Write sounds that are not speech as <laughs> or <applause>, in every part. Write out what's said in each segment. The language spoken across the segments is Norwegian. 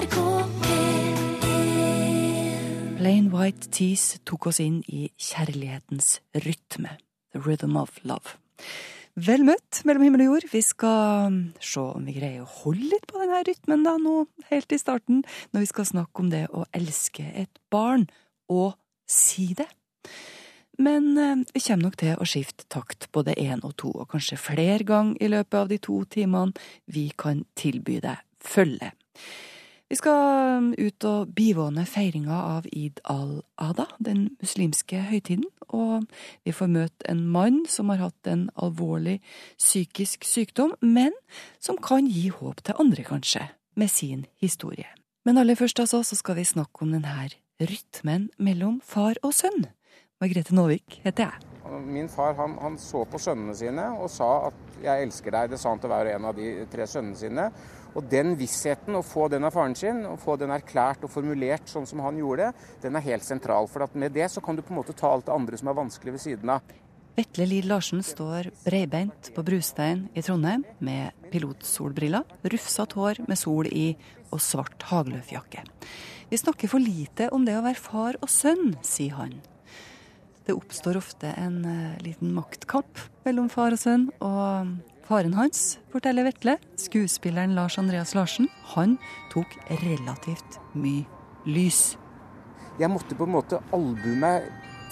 NRK P1 Plain White Tees tok oss inn i kjærlighetens rytme. The rhythm of love. Vel møtt mellom himmel og jord. Vi skal se om vi greier å holde litt på denne rytmen da, nå helt i starten, når vi skal snakke om det å elske et barn, og si det. Men vi kommer nok til å skifte takt både én og to, og kanskje flere ganger i løpet av de to timene vi kan tilby deg følge. Vi skal ut og bivåne feiringa av id al-Ada, den muslimske høytiden, og vi får møte en mann som har hatt en alvorlig psykisk sykdom, men som kan gi håp til andre, kanskje, med sin historie. Men aller først altså, så skal vi snakke om denne rytmen mellom far og sønn. Margrethe Nåvik heter jeg. Min far han, han, så på sønnene sine og sa at 'jeg elsker deg'. Det sa han til hver og en av de tre sønnene sine. Og den vissheten, å få den av faren sin, å få den erklært og formulert sånn som han gjorde, den er helt sentral. For med det så kan du på en måte ta alt det andre som er vanskelig ved siden av. Vetle Lid Larsen står breibeint på Brustein i Trondheim med pilotsolbriller, rufsete hår med sol i og svart hagløfjakke. Vi snakker for lite om det å være far og sønn, sier han. Det oppstår ofte en uh, liten maktkamp mellom far og sønn, og faren hans, forteller Vetle, skuespilleren Lars Andreas Larsen, han tok relativt mye lys. Jeg måtte på en måte albue meg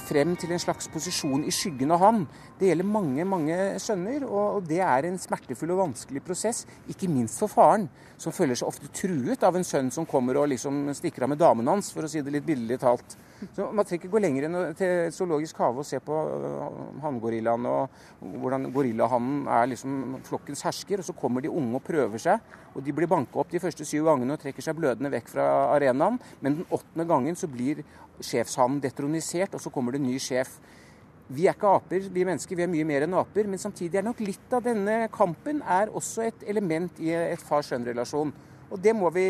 frem til en slags posisjon i skyggen av han. Det gjelder mange mange sønner, og det er en smertefull og vanskelig prosess. Ikke minst for faren, som føler seg ofte truet av en sønn som kommer og liksom stikker av med damen hans, for å si det litt billedlig talt. Så Man trenger ikke gå lenger enn til zoologisk hage og se på øh, hanngorillaen og hvordan gorillahannen er liksom flokkens hersker. og Så kommer de unge og prøver seg, og de blir banka opp de første syv gangene og trekker seg blødende vekk fra arenaen. Men den åttende gangen så blir sjefshannen detronisert, og så kommer det en ny sjef. Vi er ikke aper, vi mennesker. Vi er mye mer enn aper. Men samtidig er nok litt av denne kampen er også et element i et far-sønn-relasjon. Og det må vi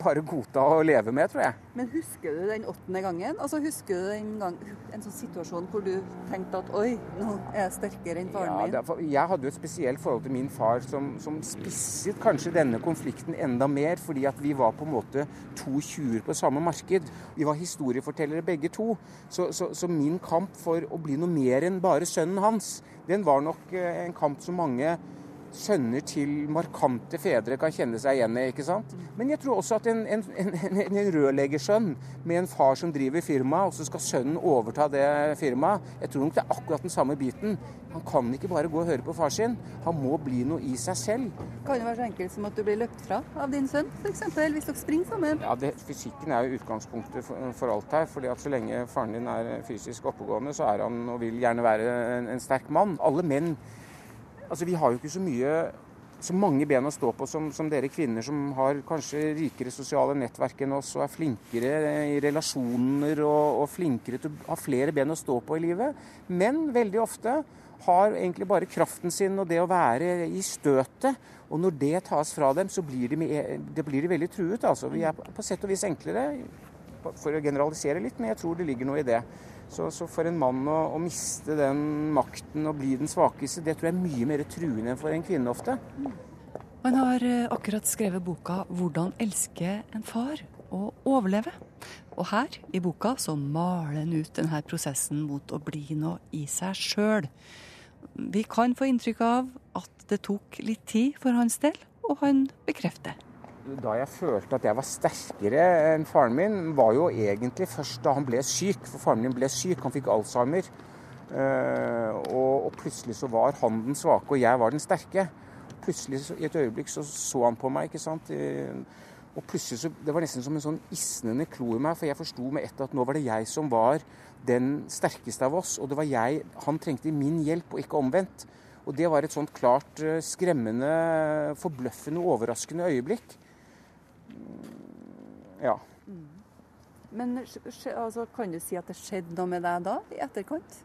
bare godta og leve med, tror jeg. Men husker du den åttende gangen? Altså Husker du en, gang, en sånn situasjon hvor du tenkte at oi, nå er jeg sterkere enn faren min? Ja, jeg hadde jo et spesielt forhold til min far som, som, spisset kanskje denne konflikten enda mer, fordi at vi var på en måte to tjuver på samme marked. Vi var historiefortellere begge to. Så, så, så min kamp for å bli noe mer enn bare sønnen hans, den var nok eh, en kamp som mange sønner til markante fedre kan kjenne seg igjen i. ikke sant? Men jeg tror også at en, en, en, en rørleggersønn med en far som driver firma, og så skal sønnen overta det firmaet, jeg tror nok det er akkurat den samme biten. Han kan ikke bare gå og høre på far sin. Han må bli noe i seg selv. Kan det være så enkelt som at du blir løpt fra av din sønn, f.eks. hvis dere springer sammen? Ja, det, Fysikken er jo utgangspunktet for, for, alt her. fordi at så lenge faren din er fysisk oppegående, så er han og vil gjerne være en, en sterk mann. Alle menn Altså, Vi har jo ikke så mye så mange ben å stå på som, som, dere kvinner som har kanskje rikere sosiale nettverk enn oss og er flinkere i relasjoner og, og flinkere til å ha flere ben å stå på i livet. Men veldig ofte har egentlig bare kraften sin og det å være i støtet. Og når det tas fra dem, så blir de, det blir de veldig truet. altså. Vi er på sett og vis enklere, for å generalisere litt, men jeg tror det ligger noe i det. Så, så, for en mann å, å, miste den makten og bli den svakeste, det tror jeg er mye mer truende enn for en kvinne ofte. Han har eh, akkurat skrevet boka 'Hvordan elske en far og overleve'. Og her i boka så maler han ut denne prosessen mot å bli noe i seg sjøl. Vi kan få inntrykk av at det tok litt tid for hans del, og han bekrefter da jeg følte at jeg var sterkere enn faren min, var jo egentlig først da han ble syk. For faren min ble syk, han fikk alzheimer. Uh, og, og, plutselig så var han den svake, og jeg var den sterke. Plutselig i et øyeblikk så så han på meg, ikke sant. og plutselig så Det var nesten som en sånn isnende klo i meg, for jeg forsto med ett at nå var det jeg som var den sterkeste av oss. Og det var jeg Han trengte min hjelp, og ikke omvendt. Og det var et sånt klart eh, skremmende, forbløffende, overraskende øyeblikk. Ja. Mm. Men altså, kan du si at det skjedde noe med deg da, i etterkant?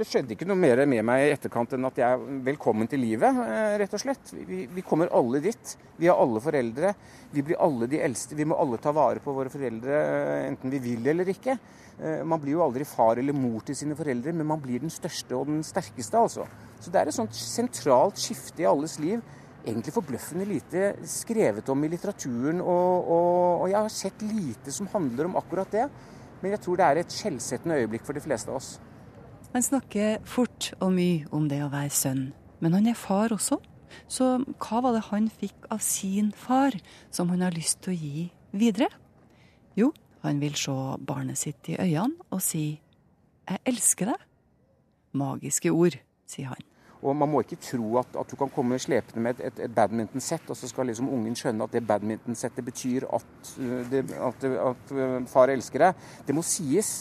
Det skjedde ikke noe mer med meg i etterkant enn at jeg er velkommen til livet, eh, rett og slett. Vi, vi kommer alle dit. Vi er alle foreldre. Vi blir alle de eldste. Vi må alle ta vare på våre foreldre, eh, enten vi vil eller ikke. Eh, man blir jo aldri far eller mor til sine foreldre, men man blir den største og den sterkeste, altså. Så det er et sånt sentralt skifte i alles liv egentlig forbløffende lite skrevet om i litteraturen. Og, og, og, jeg har sett lite som handler om akkurat det. Men jeg tror det er et skjellsettende øyeblikk for de fleste av oss. Han snakker fort og mye om det å være sønn, men han er far også. Så hva var det han fikk av sin far som han har lyst til å gi videre? Jo, han vil se barnet sitt i øynene og si 'jeg elsker deg'. Magiske ord, sier han. Og man må ikke tro at, at du kan komme slepende med et, et, et badmintonsett, og så skal liksom ungen skjønne at det badmintonsettet betyr at, uh, det, at, at, uh, far elsker deg. Det må sies.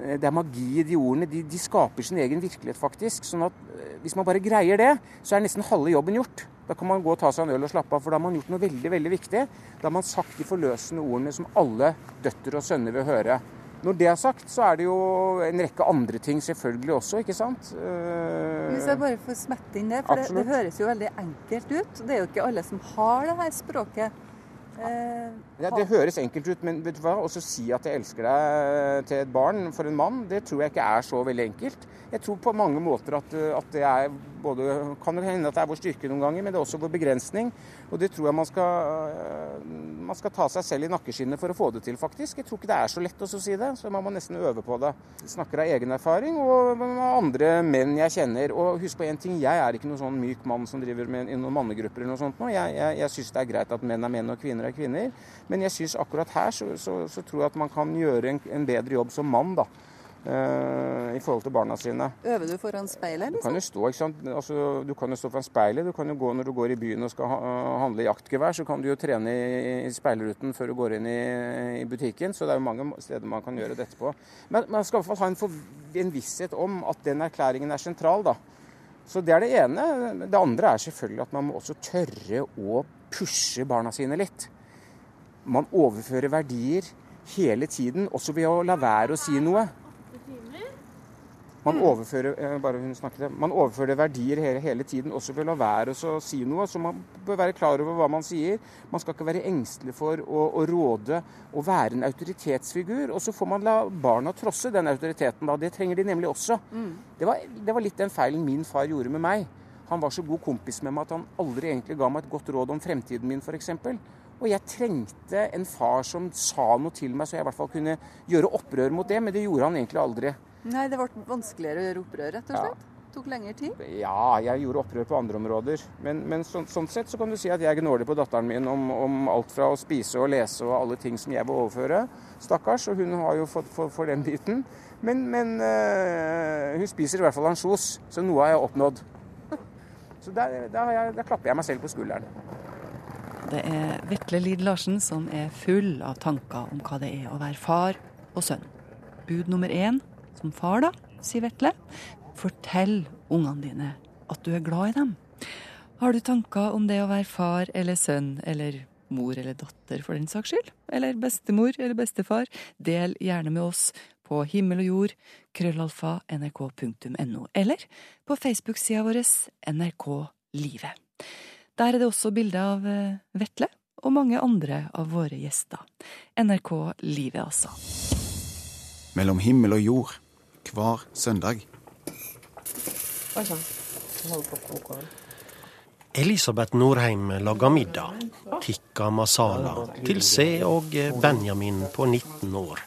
Eh, det er magi i de ordene. De, de, skaper sin egen virkelighet, faktisk. sånn at hvis man bare greier det, så er nesten halve jobben gjort. Da kan man gå og ta seg en øl og slappe av, for da har man gjort noe veldig veldig viktig. Da har man sagt de forløsende ordene som alle døtre og sønner vil høre. Når det er sagt, så er det jo en rekke andre ting selvfølgelig også, ikke sant. Hvis jeg bare får smette inn det, for det, det, høres jo veldig enkelt ut. Det er jo ikke alle som har det her språket. Eh, ja, det høres enkelt ut, men vet du hva? Å si at jeg elsker deg til et barn for en mann, det tror jeg ikke er så veldig enkelt. Jeg tror på mange måter at, at det er både Kan hende at det er vår styrke noen ganger, men det er også vår begrensning. Og det tror jeg man skal, man skal ta seg selv i nakkeskinnet for å få det til, faktisk. Jeg tror ikke det er så lett å si det, så man må nesten øve på det. Snakker av egen erfaring og andre menn jeg kjenner. Og husk på én ting, jeg er ikke noen sånn myk mann som driver med i noen mannegrupper eller noe sånt. Jeg, jeg, jeg syns det er greit at menn er menn og kvinner er kvinner. Men jeg syns akkurat her så, så, så, tror jeg at man kan gjøre en, en bedre jobb som mann, da. Uh, i forhold til barna sine. Øver du foran speilet? Liksom? Du kan jo stå ikke sant? Altså, du kan jo stå foran speilet. Du kan jo gå Når du går i byen og skal ha, handle jaktgevær, så kan du jo trene i, i speilruten før du går inn i, i, butikken. Så det er jo mange steder man kan gjøre dette på. Men man skal i hvert fall ha en, for, en visshet om at den erklæringen er sentral. da. Så Det er det ene. Det andre er selvfølgelig at man må også tørre å pushe barna sine litt man overfører verdier hele tiden, også ved å la være å si noe. Man overfører, eh, man overfører verdier hele, hele, tiden, også ved å la være å si noe. Så man bør være klar over hva man sier. Man skal ikke være engstelig for å, å råde og være en autoritetsfigur. Og så får man la barna trosse den autoriteten. da. Det trenger de nemlig også. Mm. Det, var, det var litt den feilen min far gjorde med meg. Han var så god kompis med meg at han aldri egentlig ga meg et godt råd om fremtiden min, f.eks. Og jeg trengte en far som sa noe til meg, så jeg i hvert fall kunne gjøre opprør mot det. Men det gjorde han egentlig aldri. Nei, det ble vanskeligere å gjøre opprør, rett og slett? Ja. Tok lengre tid? Ja, jeg gjorde opprør på andre områder. Men, men så, sånn sett så kan du si at jeg gnåler på datteren min om, om, alt fra å spise og lese og alle ting som jeg vil overføre. Stakkars. Og hun har jo fått for, for den biten. Men, men uh, hun spiser i hvert fall ansjos, så noe har jeg oppnådd. Så der, der, jeg, der klapper jeg meg selv på skulderen. Det er Vetle Lid Larsen som er full av tanker om hva det er å være far og sønn. Bud nummer én som far, da, sier Vetle. Fortell ungene dine at du er glad i dem. Har du tanker om det å være far eller sønn eller mor eller datter for den saks skyld? Eller bestemor eller bestefar? Del gjerne med oss på himmel og jord, krøllalfa, nrk.no, eller på Facebook-sida vår NRK Livet. Der er det også bilde av eh, Vetle og mange andre av våre gjester. NRK Livet, altså. Mellom himmel og jord hver søndag. Elisabeth Norheim lager middag. Tikka masala til C og Benjamin på 19 år.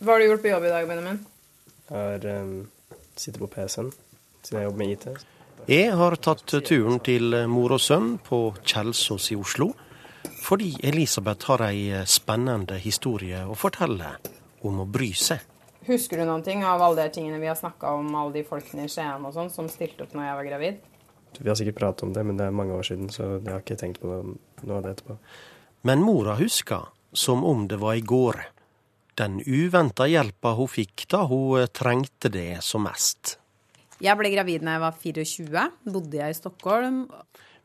Hva har du gjort på jobb i dag, Benjamin? Jeg har um, sittet på PC-en siden jeg jobber med IT. Jeg har tatt turen til mor og sønn på Kjelsås i Oslo, fordi Elisabeth har ei spennende historie å fortelle om å bry seg. Husker du noen ting av alle de tingene vi har snakka om, alle de folkene i Skien og sånn, som stilte opp når jeg var gravid? Vi har sikkert pratet om det, men det er mange år siden, så jeg har ikke tenkt på noe av det etterpå. Men mora husker som om det var i går. Den uventa hjelpa hun fikk da hun trengte det som mest. Jeg ble gravid da jeg var 24. Bodde jeg i Stockholm.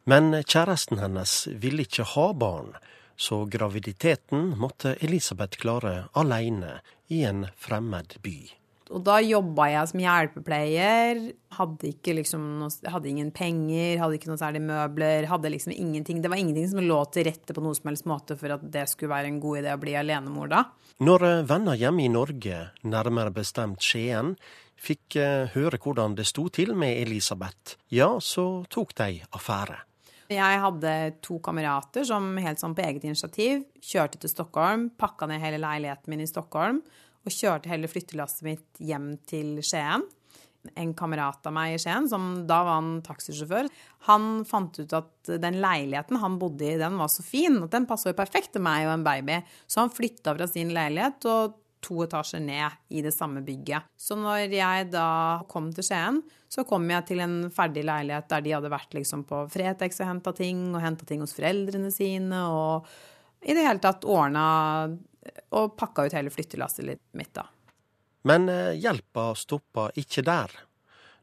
Men kjæresten hennes ville ikke ha barn, så graviditeten måtte Elisabeth klare alene i en fremmed by. Og da jobba jeg som hjelpepleier. Hadde, liksom noe, hadde ingen penger, hadde ikke noe særlig møbler. hadde liksom ingenting. Det var ingenting som lå til rette på noe som helst måte for at det skulle være en god idé å bli alenemor da. Når venner hjemme i Norge, nærmere bestemt Skien, fikk eh, høre hvordan det sto til med Elisabeth, ja, så tok de affære. Jeg hadde to kamerater som helt sånn på eget initiativ kjørte til Stockholm, pakka ned hele leiligheten min i Stockholm og kjørte hele flyttelasset mitt hjem til Skien. En kamerat av meg i Skien, som da var han taxisjåfør, han fant ut at den leiligheten han bodde i, den var så fin at den passa jo perfekt til meg og en baby. Så han flytta fra sin leilighet og to etasjer ned i det samme bygget. Så når jeg da kom til Skien, så kom jeg til en ferdig leilighet der de hadde vært liksom på Fretex og henta ting, og henta ting hos foreldrene sine, og i det hele tatt ordna og pakka ut hele flyttelasset mitt, da. Men eh, hjelpa stoppa ikke der.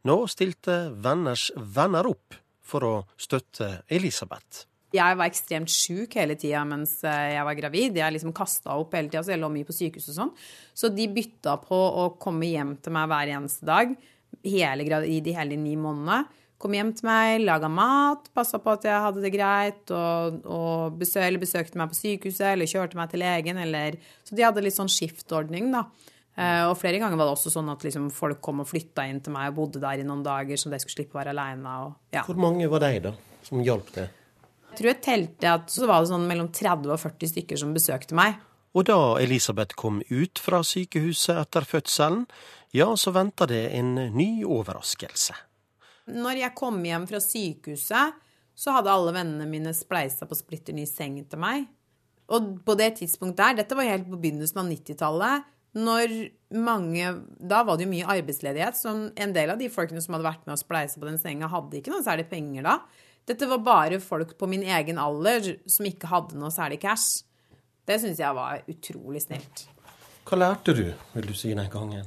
Nå stilte venners venner opp for å støtte Elisabeth. Jeg var ekstremt sjuk hele tida mens eh, jeg var gravid. Jeg liksom kasta opp hele tida, så jeg lå mye på sykehus og sånn. Så de bytta på å komme hjem til meg hver eneste dag hele, i de hele ni månedene. Kom hjem til meg, laga mat, passa på at jeg hadde det greit, og, og besøk, besøkte meg på sykehuset, eller kjørte meg til legen, eller Så de hadde litt sånn skiftordning, da. Uh, og flere ganger var det også sånn at liksom, folk kom og flytta inn til meg og bodde der i noen dager, så de skulle slippe å være aleine. Ja. Hvor mange var de, da, som hjalp til? Jeg tror jeg telte at så var det sånn mellom 30 og 40 stykker som besøkte meg. Og da Elisabeth kom ut fra sykehuset etter fødselen, ja, så venta det en ny overraskelse. Når jeg kom hjem fra sykehuset, så hadde alle vennene mine spleisa på splitter ny seng til meg. Og på det tidspunktet der, dette var helt på begynnelsen av 90-tallet, når mange Da var det jo mye arbeidsledighet, så en del av de folkene som hadde vært med å spleise på den senga, hadde ikke noe særlig penger da. Dette var bare folk på min egen alder som ikke hadde noe særlig cash. Det syns jeg var utrolig snilt. Hva lærte du, vil du si, den gangen?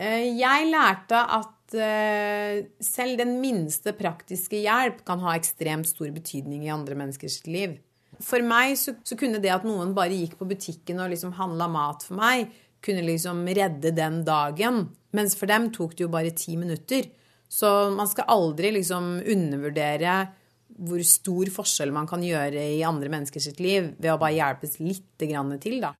Eh, jeg lærte at eh, selv den minste praktiske hjelp kan ha ekstremt stor betydning i andre menneskers liv. For meg så, så kunne det at noen bare gikk på butikken og liksom handla mat for meg, kunne liksom redde den dagen. Mens for dem tok det jo bare ti minutter. Så man skal aldri liksom undervurdere hvor stor forskjell man kan gjøre i andre menneskers liv ved å bare hjelpes litt til, da.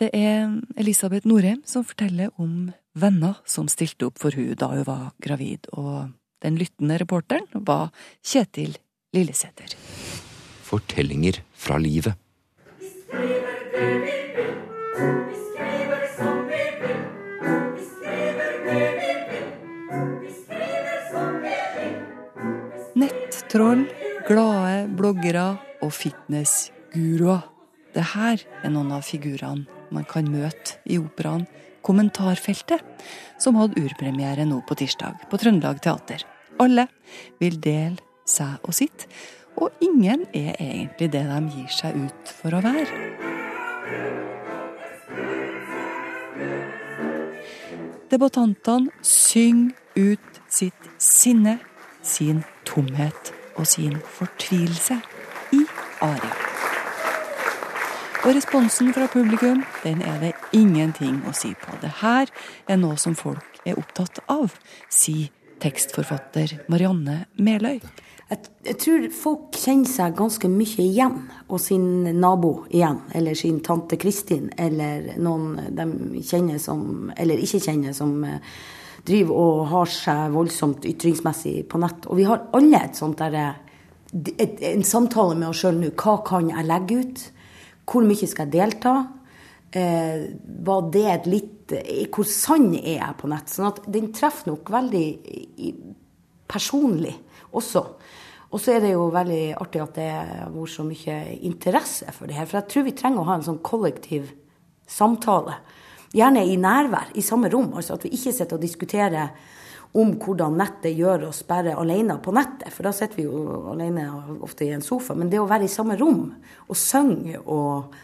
Det er Elisabeth Norheim som forteller om venner som stilte opp for hun da hun var gravid, og den lyttende reporteren var Kjetil Lillesæter. Fortellinger fra livet. Troll, glade bloggere og fitnessguruer. Det her er noen av figurene man kan møte i operaen Kommentarfeltet, som hadde urpremiere nå på tirsdag på Trøndelag Teater. Alle vil dele seg og sitt, og ingen er egentlig det de gir seg ut for å være. Debattantene synger ut sitt sinne, sin tomhet og sin fortvilelse i aria. Og responsen fra publikum, den er det ingenting å si på. Det her er noe som folk er opptatt av, sier tekstforfatter Marianne Meløy. Jeg, tror folk kjenner seg ganske mye igjen, og sin nabo igjen. Eller sin tante Kristin, eller noen de kjenner som, eller ikke kjenner, som eh, driver og har seg voldsomt ytringsmessig på nett. Og vi har alle et sånt der, et, en samtale med oss sjøl nå. Hva kan jeg legge ut? Hvor mye skal jeg delta? Eh, var det et litt Hvor sann er jeg på nett? Sånn at den treffer nok veldig personlig også. Og så er det jo veldig artig at det har vært så mye interesse for det her. For jeg tror vi trenger å ha en sånn kollektiv samtale gjerne i nærvær, i samme rom. Altså at vi ikke sitter og diskuterer om hvordan nettet gjør oss bare alene på nettet. For da sitter vi jo alene ofte i en sofa. Men det å være i samme rom og synge og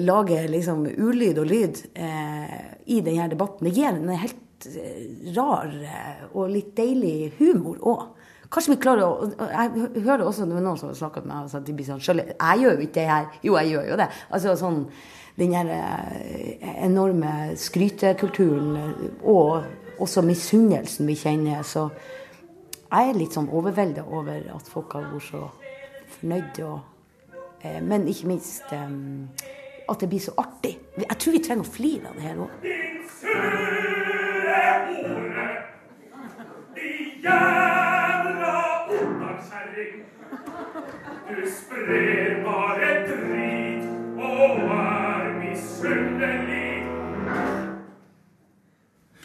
lage liksom ulyd og lyd eh, i denne debatten, det gir en helt eh, rar eh, og litt deilig humor òg. Kanskje vi klarer å Jeg hører også noen som har snakket med meg, altså, de blir sånn Jeg gjør jo ikke det her. Jo, jeg gjør jo det. Altså sånn den eh, enorme skrytekulturen og også misunnelsen vi kjenner. Så jeg er litt sånn overvelda over at folk har vært så fornøyde. Og, eh, men ikke minst eh, at det blir så artig. Jeg tror vi trenger å flire av det her òg. Du sprer bare drit og er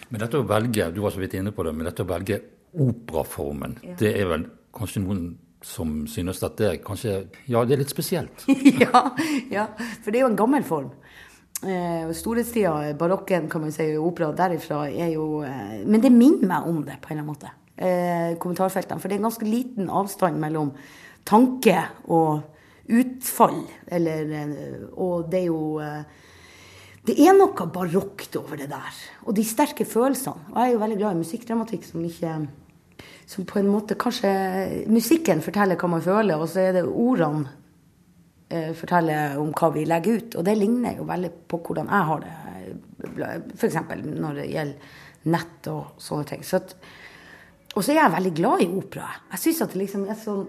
Men dette å velge, du var så vidt inne på det, men dette å velge operaformen, Ja. det er vel kanskje noen som synes at det er kanskje Ja, det er litt spesielt. <laughs> ja, ja, for det er jo en gammel form. Eh, Storhetstida, barokken, kan man si, opera derifra er jo eh, Men det minner meg om det, på en eller annen måte. Eh, kommentarfeltene. For det er en ganske liten avstand mellom tanke og utfall. Eller eh, Og det er jo eh, Det er noe barokt over det der. Og de sterke følelsene. Og jeg er jo veldig glad i musikkdramatikk som ikke Som på en måte kanskje Musikken forteller hva man føler, og så er det ordene eh, forteller om hva vi legger ut. Og det ligner jo veldig på hvordan jeg har det. F.eks. når det gjelder nett og sånne ting. Så at, og så er jeg veldig glad i opera. Jeg syns at det liksom er sånn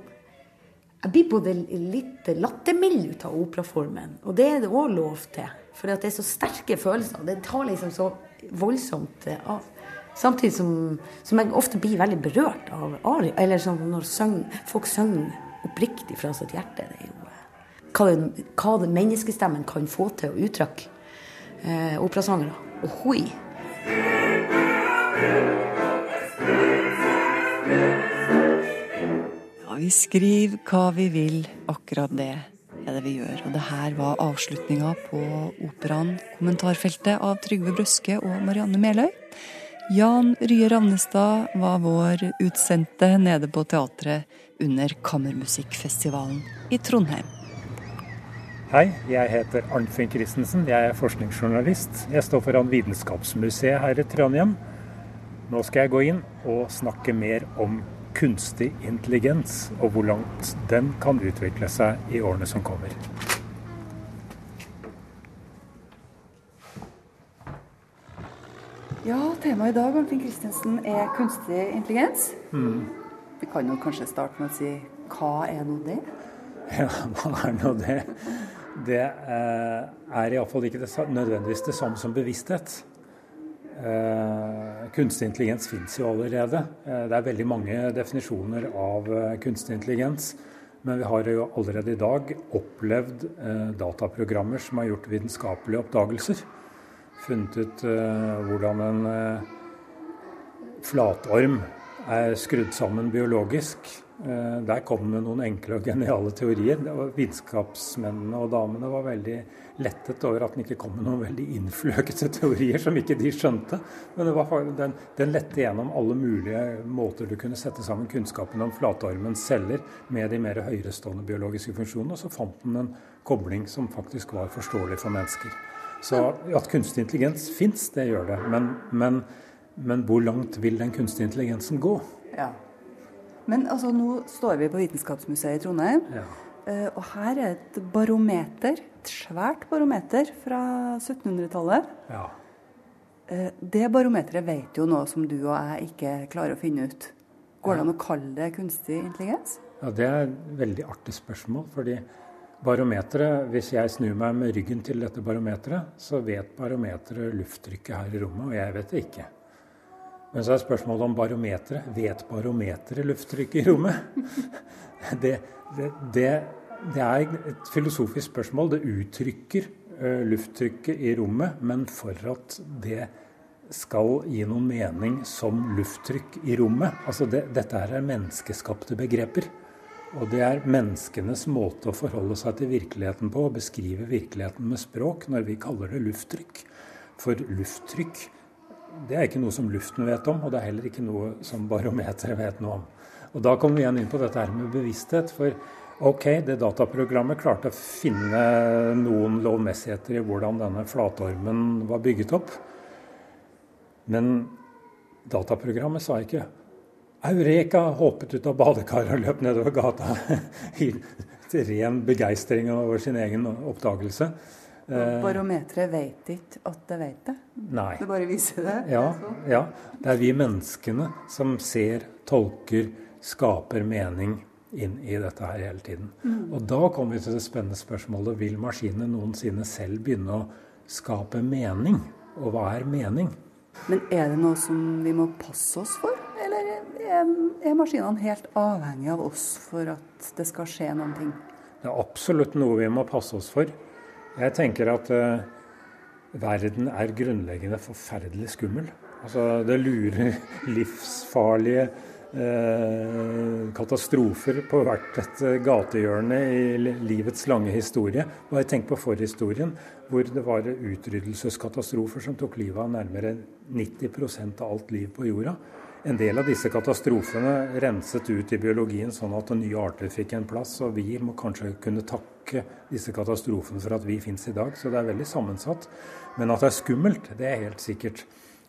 Jeg blir både litt lattermild ut av operaformen, og det er det òg lov til. For det er så sterke følelser. Det tar liksom så voldsomt eh, av. Samtidig som, som jeg ofte blir veldig berørt av aria. Eller sånn når søng, folk synger oppriktig fra sitt hjerte. Det er jo eh, hva, det, hva det menneskestemmen kan få til å uttrykke. Eh, operasangere. Og hoi! Ja, vi skriver hva vi vil, akkurat det er det vi gjør. Og det her var avslutninga på operaen Kommentarfeltet av Trygve Brøske og Marianne Meløy. Jan Rye Ravnestad var vår utsendte nede på teatret under Kammermusikkfestivalen i Trondheim. Hei, jeg heter Arnfinn Christensen. Jeg er forskningsjournalist. Jeg står foran Vitenskapsmuseet her i Trondheim. Nå skal jeg gå inn og snakke mer om kunstig intelligens, og hvor langt den kan utvikle seg i årene som kommer. Ja, temaet i dag Martin Christensen, er kunstig intelligens. Mm. Vi kan jo kanskje starte med å si hva er nå det? Ja, hva er nå det? Det eh, er iallfall ikke det, nødvendigvis det samme som bevissthet. Eh, kunstig intelligens fins jo allerede. Eh, det er veldig mange definisjoner av eh, kunstig intelligens. Men vi har jo allerede i dag opplevd dataprogrammer som har gjort vitenskapelige oppdagelser. Funnet ut hvordan en flatorm er skrudd sammen biologisk. Eh, Der kom det noen enkle og geniale teorier. Vitenskapsmennene og damene var veldig lettet over at den ikke kom med noen veldig innfløkete teorier som ikke de skjønte. Men den, den lette gjennom alle mulige måter du kunne sette sammen kunnskapen om flatormens celler med de mer høyerestående biologiske funksjonene, og så fant den en kobling som faktisk var forståelig for mennesker. Så at kunstig intelligens fins, det gjør det. Men, men, men hvor langt vil den kunstige intelligensen gå? Ja. Men altså, nå står vi på Vitenskapsmuseet i Trondheim. Ja. eh, Og her er et barometer, et svært barometer fra 1700-tallet. Ja. Eh, Det barometeret vet jo noe som du og jeg ikke klarer å finne ut. Går det an å kalle det kunstig intelligens? Ja, Det er et veldig artig spørsmål. fordi barometeret, Hvis jeg snur meg med ryggen til dette barometeret, så vet barometeret lufttrykket her i rommet, og jeg vet det ikke. Men så er spørsmålet om barometeret. Vet barometeret lufttrykket i rommet? <laughs> Det, det, det, det er et filosofisk spørsmål. Det uttrykker lufttrykket i rommet, men for at det skal gi noen mening som lufttrykk i rommet altså det, Dette her er menneskeskapte begreper. Og det er menneskenes måte å forholde seg til virkeligheten på, å beskrive virkeligheten med språk, når vi kaller det lufttrykk. For lufttrykk det er ikke noe som luften vet om, og det er heller ikke noe som barometeret vet noe om. Og Da kommer vi igjen inn på dette her med bevissthet. For ok, det dataprogrammet klarte å finne noen lovmessigheter i hvordan denne flatormen var bygget opp. Men dataprogrammet sa ikke Eureka! Hoppet ut av badekaret og løp nedover gata <laughs> i ren begeistring over sin egen oppdagelse. Eh, Barometeret vet ikke at det vet det. Nei. Det bare viser det. Ja, ja. Det er vi menneskene som ser, tolker, skaper mening inn i dette her hele tiden. Mm. Og da kommer vi til det spennende spørsmålet vil maskinene noensinne selv begynne å skape mening? Og hva er mening? Men er det noe som vi må passe oss for, eller er er maskinene helt avhengige av oss for at det skal skje noen ting? Det er absolutt noe vi må passe oss for. Jeg tenker at uh, verden er grunnleggende forferdelig skummel. Altså, det lurer <laughs> livsfarlige uh, katastrofer på hvert et gatehjørne i livets lange historie. Bare tenk på forhistorien, hvor det var utryddelseskatastrofer som tok livet av nærmere 90% av alt liv på jorda. En del av disse katastrofene renset ut i biologien sånn at nye arter fikk en plass. Og vi må kanskje kunne takke disse katastrofene for at vi finnes i dag. Så det er veldig sammensatt. Men at det er skummelt, det er helt sikkert.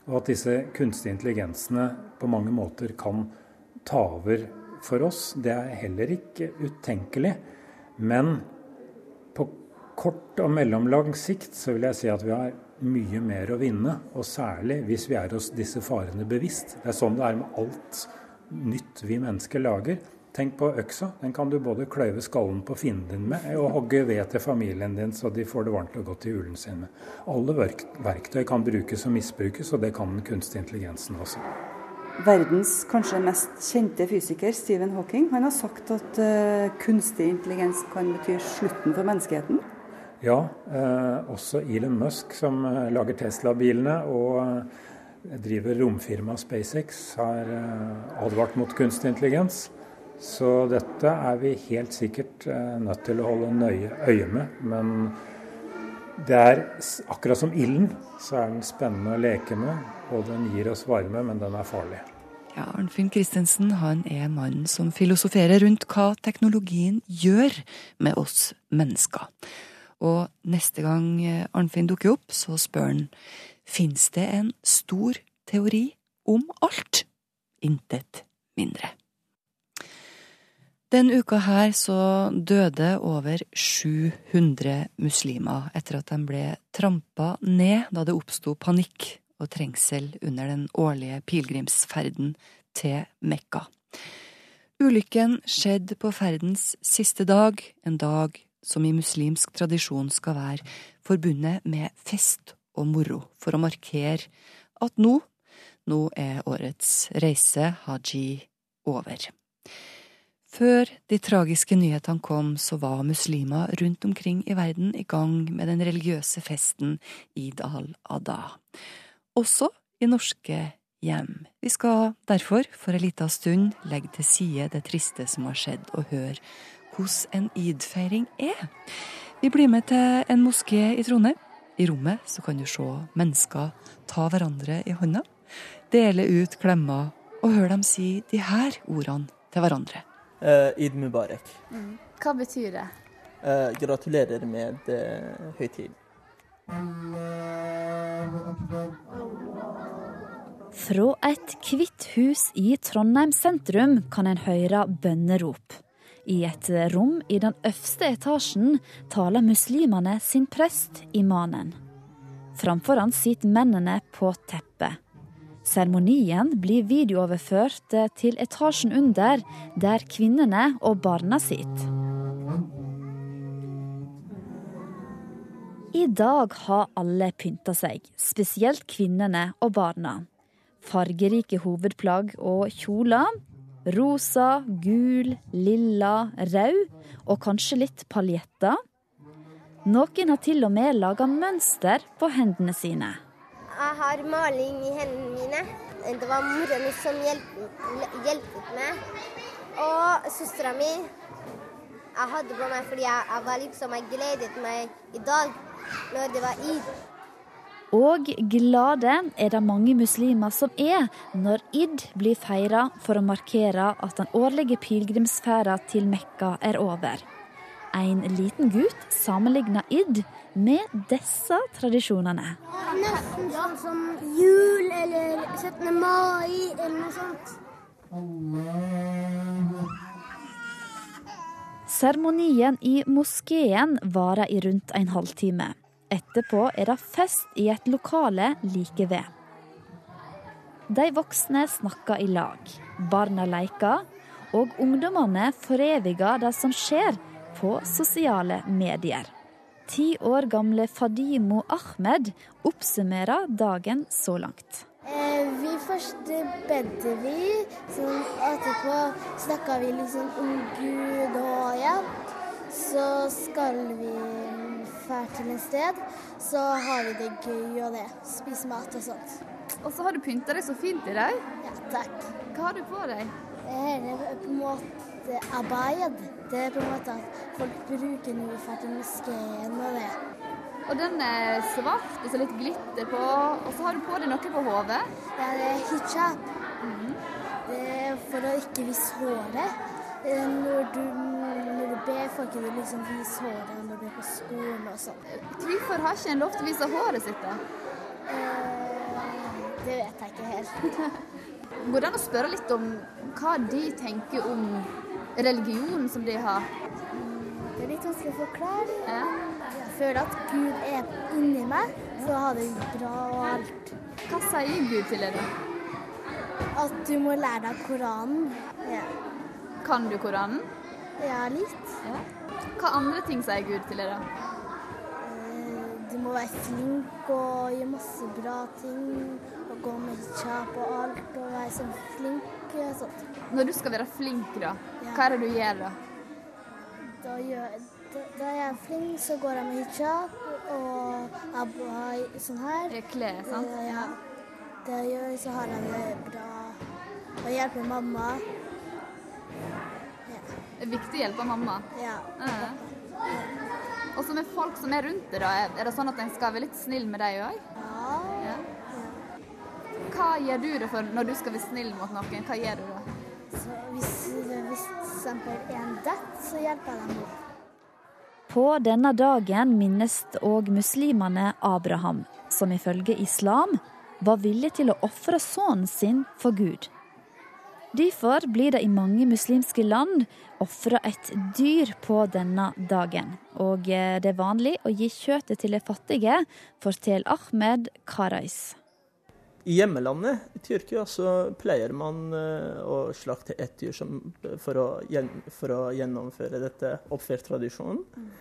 Og at disse kunstige intelligensene på mange måter kan ta over for oss, det er heller ikke utenkelig. Men på kort og mellomlang sikt så vil jeg si at vi har mye mer å vinne, og særlig hvis vi er oss disse farene bevisst. Det er sånn det er med alt nytt vi mennesker lager. Tenk på øksa. Den kan du både kløyve skallen på fienden din med, og hogge ved til familien din så de får det varmt og godt i hulen sin med. Alle verktøy kan brukes og misbrukes, og det kan den kunstige intelligensen også. Verdens kanskje mest kjente fysiker, Stephen Hawking, han har sagt at uh, kunstig intelligens kan bety slutten for menneskeheten. Ja, eh, også Elon Musk, som eh, lager Tesla-bilene og eh, driver romfirmaet SpaceX, har advart mot kunstig intelligens. Så dette er vi helt sikkert nødt til å holde nøye øye med. Men det er akkurat som ilden, så er den spennende å leke med. Og den gir oss varme, men den er farlig. Ja, Arnfinn Christensen han er mannen som filosoferer rundt hva teknologien gjør med oss mennesker. Og neste gang eh, Arnfinn dukker opp, så spør han fins det en stor teori om alt. Intet mindre. Den uka her så døde over 700 muslimer etter at de ble trampa ned da det oppsto panikk og trengsel under den årlige pilegrimsferden til Mekka. Ulykken skjedde på ferdens siste dag, en dag som i muslimsk tradisjon skal være forbundet med fest og moro, for å markere at nå, nå er årets reise, haji, over. Før de tragiske nyhetene kom, så var muslimer rundt omkring i verden i gang med den religiøse festen Id al-Adha. Også i norske hjem. Vi skal derfor for en liten stund legge til side det triste som har skjedd, og høre hvordan en id-feiring er. Vi blir med til en moské i Trondheim. I rommet så kan du se mennesker ta hverandre i hånda, dele ut klemmer og høre dem si de her ordene til hverandre. Uh, Id mubarek. Mm. Hva betyr det? Uh, gratulerer med uh, høytiden. Fra et hvitt hus i Trondheim sentrum kan en høre bønnerop. I et rom i den øverste etasjen taler muslimene sin prest, imanen. Framfor han sitter mennene på teppet. Seremonien blir videooverført til etasjen under, der kvinnene og barna sitter. I dag har alle pynta seg, spesielt kvinnene og barna. Fargerike hovedplagg og kjoler Rosa, gul, lilla, rød og kanskje litt paljetter. Noen har til og med laga mønster på hendene sine. Jeg har maling i hendene mine. Det var mora mi som hjelpet meg. Og søstera mi Jeg hadde på meg fordi jeg, jeg, var liksom, jeg gledet meg i dag når det var id. Og glade er det mange muslimer som er når id blir feira for å markere at den årlige pilegrimsferda til Mekka er over. En liten gutt sammenligner id med disse tradisjonene. Nesten sånn som jul eller 17. mai eller noe sånt. Seremonien i moskeen varer i rundt en halvtime. Etterpå er det fest i et lokale like ved. De voksne snakker i lag, barna leker, og ungdommene foreviger det som skjer på sosiale medier. Ti år gamle Fadimo Ahmed oppsummerer dagen så langt. Eh, vi først bedte vi, så etterpå snakka vi liksom om Gud og ja. Så skal vi dra til et sted, så har vi det gøy og det. Spiser mat og sånt. Og så har du pynta deg så fint i dag. Ja, takk. Hva har du på deg? Dette er på en måte arbeid. Det er på en måte at folk bruker noe for at de moskeen og det. Og den er svart og så litt glitter på. Og så har du på deg noe på hodet. Ja, det er hijab. Det er for å ikke vise håret. Eh, Når du, ber, får ikke du liksom vise håret når du er på skolen og sånn. Hvorfor har ikke en lov til å vise håret sitt, da? Eh, Det vet jeg ikke helt. <laughs> Går det an å spørre litt om hva de tenker om religionen som de har? Det er litt vanskelig å forklare. Jeg føler at Gud er inni meg, så har det bra og alt. Hva sier Gud til deg, da? At du må lære deg Koranen. Ja, Kan du Koranen? Ja litt. Hva andre ting sier Gud til dere? Eh, Du må være flink og gjøre masse bra ting. Og gå med hijab og alt og være sånn flink og sånt. Når du skal være flink, da, hva er det du gjør da? Da, gjør, da, da er flink, så går jeg med hijab og abbai sånn her. Sant? Eh, Ja. Det jeg gjør, så har jeg det bra. Og hjelper mamma. Er viktig å hjelpe mamma. Ja. Og så med folk som er rundt deg, da. er- Er det sånn at en skal være litt snill med dem òg? Ja. Hva gjør du det for når du skal være snill mot noen? Hva gjør du da? Så hvis, hvis eksempel en detter, så hjelper jeg dem opp. På denne dagen minnes òg muslimene Abraham, som ifølge islam var villig til å ofre sønnen sin for Gud. Derfor blir det i mange muslimske land ofra et dyr på denne dagen. Og eh, det er vanlig å gi kjøttet til de fattige, forteller Ahmed Karais. I hjemmelandet, i Tyrkia, så pleier man eh, å slakte ett dyr som, for, å, for å gjennomføre dette oppførtradisjonen. Mm.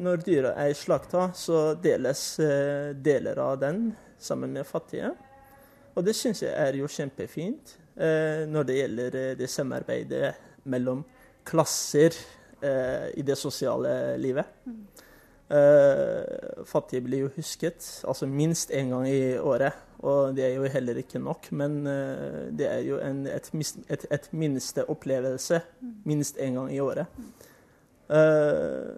når dyra er slakta, så deles eh, deler av den sammen med fattige. Og det syns jeg er jo kjempefint eh, når det gjelder eh, det samarbeidet mellom klasser eh, i det sosiale livet. Eh, fattige blir jo husket altså minst én gang i året, og det er jo heller ikke nok. Men eh, det er jo en, et, et, et minste opplevelse minst én gang i året. Uh,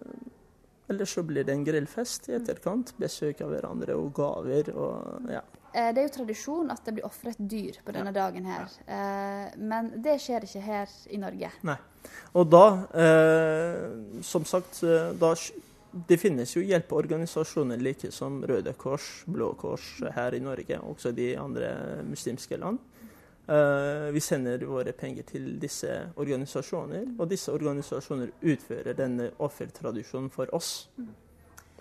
ellers så blir det en grillfest i etterkant. Besøk av hverandre og gaver og ja. Eh, Det er jo tradisjon at det blir ofret dyr på denne dagen her. Ja. Men det skjer ikke her i Norge. Nei. Og da, eh, som sagt, eh, da, det finnes jo hjelpeorganisasjoner like som Røde Kors, Blå Kors her i Norge, også de andre muslimske land. Eh, vi sender våre penger til disse organisasjoner, og disse organisasjoner utfører denne offertradisjonen for oss.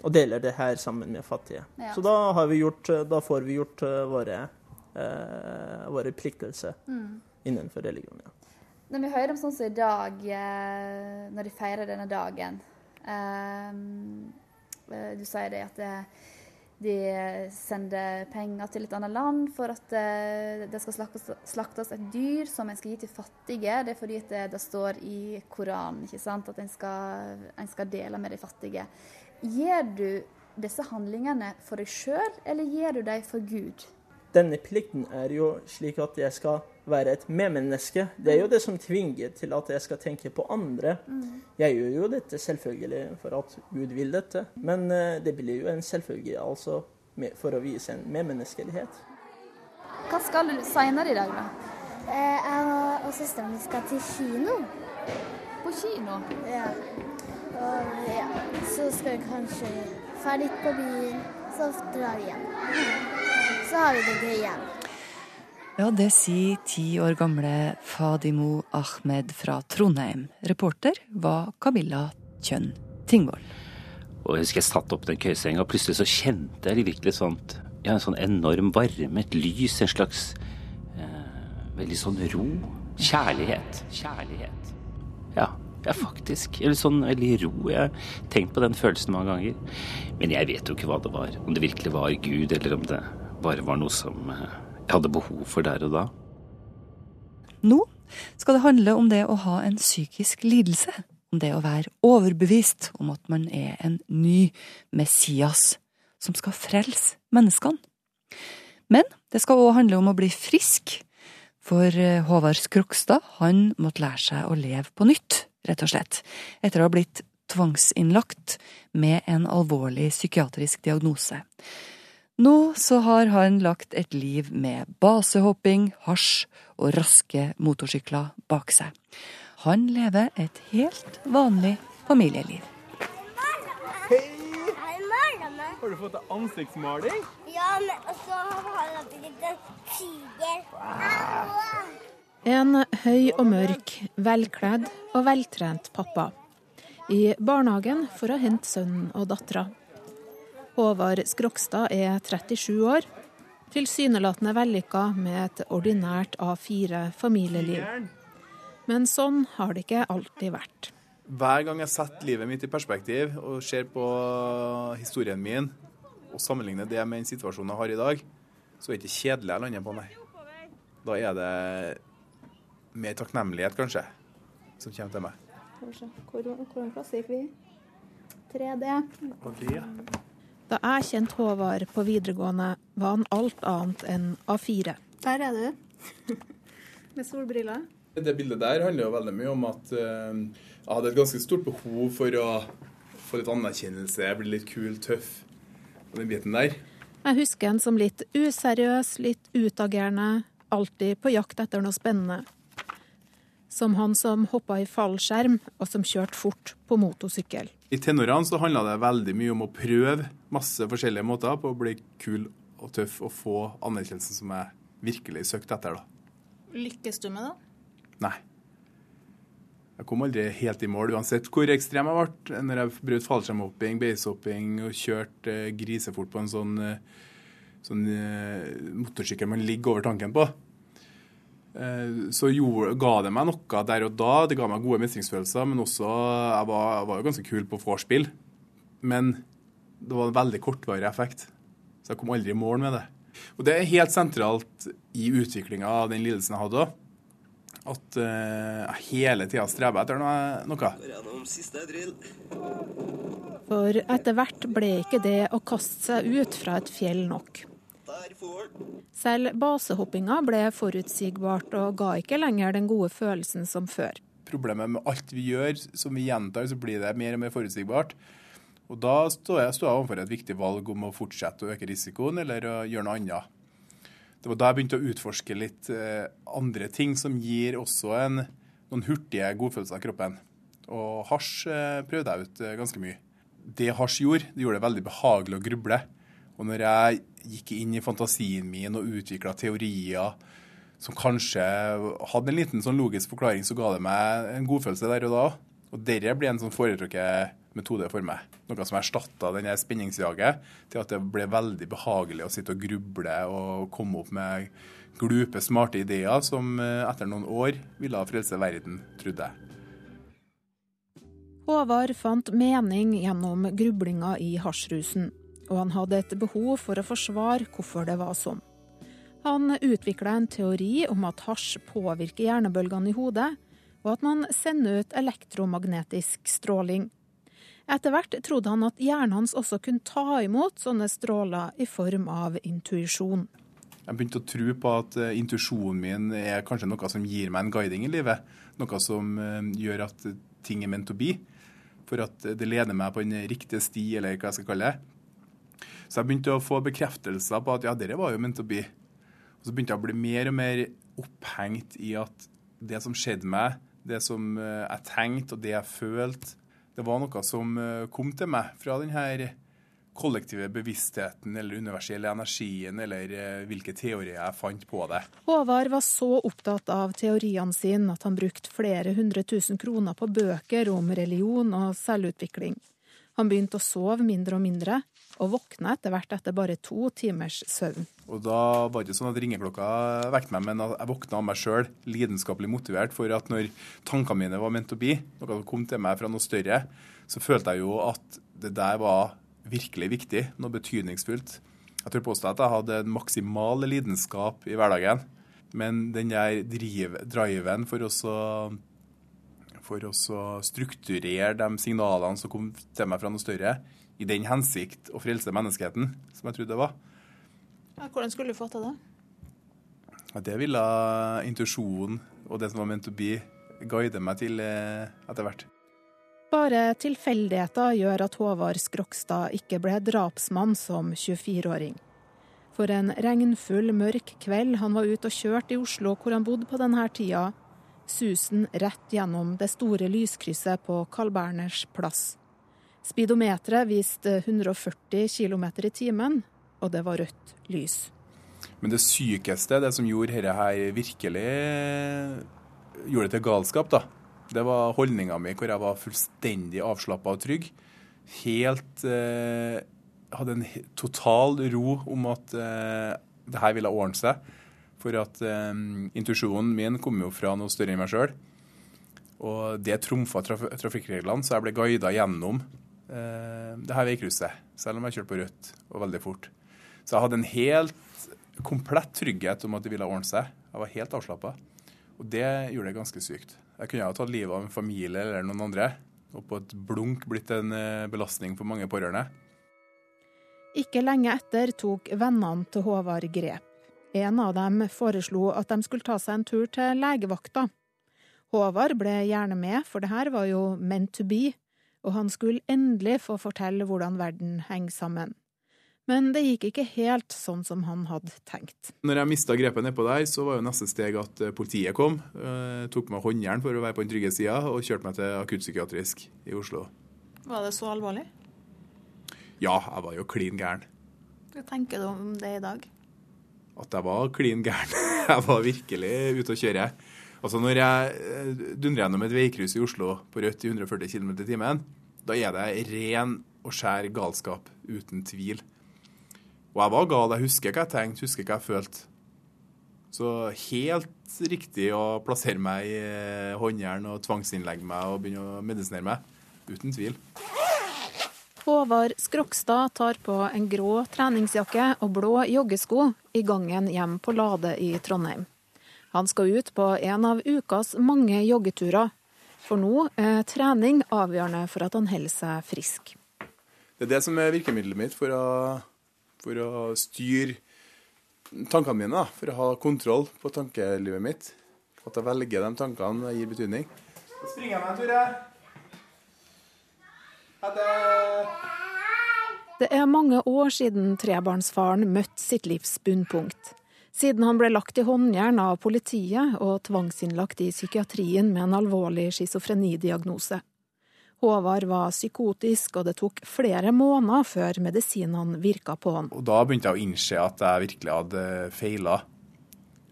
Og deler det her sammen med fattige. Ja. Så da, har vi gjort, da får vi gjort eh, våre, eh, våre pliktelser Mm. innenfor religion. Ja. Når vi hører om sånn som i dag, eh, når de feirer denne dagen eh, eh, Du sier det at det, de sender penger til et annet land for at det skal slaktes, slaktes et dyr som en skal gi til fattige. Det er fordi det, det står i Koranen ikke sant? at en skal, en skal dele med de fattige. Gjør du disse handlingene for deg sjøl, eller gjør du dem for Gud? Denne plikten er jo slik at jeg skal være et medmenneske. Det er jo det som tvinger til at jeg skal tenke på andre. Mm. Jeg gjør jo dette selvfølgelig for at Gud vil dette, men eh, det blir jo en selvfølge altså for å vise en medmenneskelighet. Hva skal du seinere i dag, da? Eh, Jeg og- søstera søsteren skal til kino. På kino? Ja. Og ja, så skal vi kanskje dra litt på byen, så drar vi hjem. Så har vi det gøy igjen. Ja, det sier ti år gamle Fadimo Ahmed fra Trondheim. Reporter var Kabila Kjønn Tingvoll. Og jeg husker jeg satt opp den køyesenga, og plutselig så kjente jeg virkelig sånt ja, en sånn enorm varme, et lys, en slags eh, veldig sånn ro. Kjærlighet. Kjærlighet. Ja, ja, faktisk. Eller sånn veldig ro. Jeg har tenkt på den følelsen mange ganger. Men jeg vet jo ikke hva det var. Om det virkelig var Gud, eller om det bare var noe som eh, jeg hadde behov for der og da. Nå skal det handle om det å ha en psykisk lidelse. Om det å være overbevist om at man er en ny Messias som skal frelse menneskene. Men det skal òg handle om å bli frisk. For eh, Håvard Skrokstad han måtte lære seg å leve på nytt, rett og slett. Etter å ha blitt tvangsinnlagt med en alvorlig psykiatrisk diagnose. Nå så har han lagt et liv med basehopping, hasj og raske motorsykler bak seg. Han lever et helt vanlig familieliv. Hei! Har du fått deg ansiktsmaling? Ja, men så har jeg blitt en tiger. En høy og mørk, velkledd og veltrent pappa. I barnehagen for å hente sønnen og dattera. Håvard Skrokstad er 37 år. Tilsynelatende vellykka med et ordinært A4-familieliv. Men sånn har det ikke alltid vært. Hver gang jeg setter livet mitt i perspektiv og ser på historien min, og sammenligner det med den situasjonen jeg har i dag, så er det ikke kjedelig jeg lander på, nei. Da er det mer takknemlighet, kanskje, som kommer til meg. Hvordan plass gikk vi? 3D. Og Da jeg kjente Håvard på videregående, var han alt annet enn A4. Der er du. <laughs> Med solbriller. Det bildet der handler jo veldig mye om at eh, jeg hadde et ganske stort behov for å få litt anerkjennelse, bli litt kul, tøff og den biten der. Jeg husker han som litt useriøs, litt utagerende, alltid på jakt etter noe spennende. Som han som hoppa i fallskjerm, og som kjørte fort på motorsykkel. I tenårene så handla det veldig mye om å prøve masse forskjellige måter på å bli kul og tøff og få anerkjennelsen som jeg virkelig søkte etter. da. Lykkes du med det? Nei. Jeg kom aldri helt i mål, uansett hvor ekstrem jeg ble. Når jeg brøt fallskjermhopping, basehopping og kjørte eh, grisefort på en sånn, eh, sånn eh, motorsykkel man ligger over tanken på, så gjorde, ga det meg noe der og da. Det ga meg gode mestringsfølelser, men også Jeg var, jeg var jo ganske kul på vorspiel. Men det var en veldig kortvarig effekt. Så jeg kom aldri i mål med det. Og det er helt sentralt i utviklinga av den lidelsen jeg hadde at uh, jeg hele tida streber etter noe. For etter hvert ble ikke det å kaste seg ut fra et fjell nok. Selv basehoppinga ble forutsigbart og ga ikke lenger den gode følelsen som før. Problemet med alt vi gjør som vi gjentar, så blir det mer og mer forutsigbart. Og Da står jeg, står jeg overfor et viktig valg om å fortsette å øke risikoen eller å gjøre noe annet. Det var da jeg begynte å utforske litt eh, andre ting som gir også en, noen hurtige godfølelser av kroppen. Og hasj eh, prøvde jeg ut eh, ganske mye. Det hasj gjorde, det gjorde det veldig behagelig å gruble. Og når jeg gikk inn i fantasien min og utvikla teorier som kanskje hadde en liten sånn logisk forklaring, så ga det meg en godfølelse der og da. Og dette ble en sånn foretrukket metode for meg. Noe som erstatta spenningsjaget til at det ble veldig behagelig å sitte og gruble og komme opp med glupe, smarte ideer som eh, etter noen år ville frelse verden, trodde jeg. Håvard fant mening gjennom grublinga i hasjrusen, og han hadde et behov for å forsvare hvorfor det var sånn. Han utvikla en teori om at hasj påvirker hjernebølgene i hodet, og at man sender ut elektromagnetisk stråling. Etter hvert trodde han at hjernen hans også kunne ta imot sånne stråler i form av intuisjon. Jeg begynte å tro på at uh, intuisjonen min er kanskje noe som gir meg en guiding i livet. Noe som uh, gjør at ting er ment å bli. For at det leder meg på en riktig sti, eller hva jeg skal kalle det. Så jeg begynte å få bekreftelser på at ja, dette var jo ment å bli. Og så begynte jeg å bli mer og mer opphengt i at det som skjedde meg, det som uh, jeg tenkte og det jeg følte, det var noe som eh, kom til meg fra denne kollektive bevisstheten eller universelle energien eller eh, hvilke teorier jeg fant på det. Håvard var så opptatt av teoriene sine at han brukte flere hundre tusen kroner på bøker om religion og selvutvikling. Han begynte å sove mindre og mindre, og våkna etter hvert etter bare to timers søvn. Og Da var det ikke sånn at ringeklokka vekket meg, men jeg våkna av meg sjøl, lidenskapelig motivert for at når tankene mine var ment å bli, noe som kom til meg fra noe større, så følte jeg jo at det der var virkelig viktig, noe betydningsfullt. Jeg tør påstå at jeg hadde en maksimal lidenskap i hverdagen. Men den der drive, driven for å for å strukturere de signalene som kom til meg fra noe større, i den hensikt å frelse menneskeheten, som jeg trodde det var. Ja, hvordan skulle du få til det? Ja, det ville intuisjonen og det som var ment å bli, guide meg til eh, etter hvert. Bare tilfeldigheter gjør at Håvard Skrokstad ikke ble drapsmann som 24-åring. For en regnfull, mørk kveld han var ute og kjørte i Oslo, hvor han bodde på denne tida, susen rett gjennom det store lyskrysset på Carl Berners plass. Speedometeret viste 140 km i timen, og det var rødt lys. Men det sykeste, det som gjorde dette her virkelig gjorde det til galskap, da, det var holdninga mi hvor jeg var fullstendig avslappa og trygg. Helt eh, Hadde en total ro om at eh, det her ville ordne seg. For at eh, intuisjonen min kom jo fra noe større enn meg sjøl. Og det trumfa traf trafikkreglene, så jeg ble guida gjennom det her veikrysset. Selv om jeg kjørte på rødt og veldig fort. Så jeg hadde en helt komplett trygghet om at det ville ordne seg. Jeg var helt avslappa. Og det gjorde det ganske sykt. Jeg kunne ha tatt livet av en familie eller noen andre, og på et blunk blitt en eh, belastning for mange pårørende. Ikke lenge etter tok vennene til Håvard grep. En av dem foreslo at de skulle ta seg en tur til legevakta. Håvard ble gjerne med, for det her var jo meant to be, og han skulle endelig få fortelle hvordan verden henger sammen. Men det gikk ikke helt sånn som han hadde tenkt. Når jeg mista grepet nedpå der, så var jo neste steg at eh, politiet kom. Eh, tok meg håndjern for å være på den trygge sida, og kjørte meg til akuttpsykiatrisk i Oslo. Var det så alvorlig? Ja, jeg var jo klin gæren. Hva tenker du om det i dag? At jeg var klin gæren. <laughs> Jeg var virkelig ute å kjøre. Altså Når jeg eh, dundrer gjennom et veikryss i Oslo på rødt i 140 km i timen, da er det ren og skjær galskap, uten tvil. Og jeg var gal. Jeg husker hva jeg tenkte, husker hva jeg følte. Så helt riktig å plassere meg i eh, håndjern og tvangsinnlegge meg og begynne å medisinere meg. Uten tvil. Håvard Skrokstad tar på en grå treningsjakke og blå joggesko i gangen hjem på Lade i Trondheim. Han skal ut på en av ukas mange joggeturer. For nå er trening avgjørende for at han holder seg frisk. Det er det som er virkemidlet mitt for å for å styre tankene mine, da, for å ha kontroll på tankelivet mitt. At jeg velger de tankene gir betydning. Da springer jeg meg en tur, jeg. Ha det. Det er mange år siden trebarnsfaren møtte sitt livs bunnpunkt. Siden han ble lagt i håndjern av politiet og tvangsinnlagt i psykiatrien med en alvorlig schizofrenidiagnose. Håvard var psykotisk, og det tok flere måneder før medisinene virka på han. Og Da begynte jeg å innse at jeg virkelig hadde feila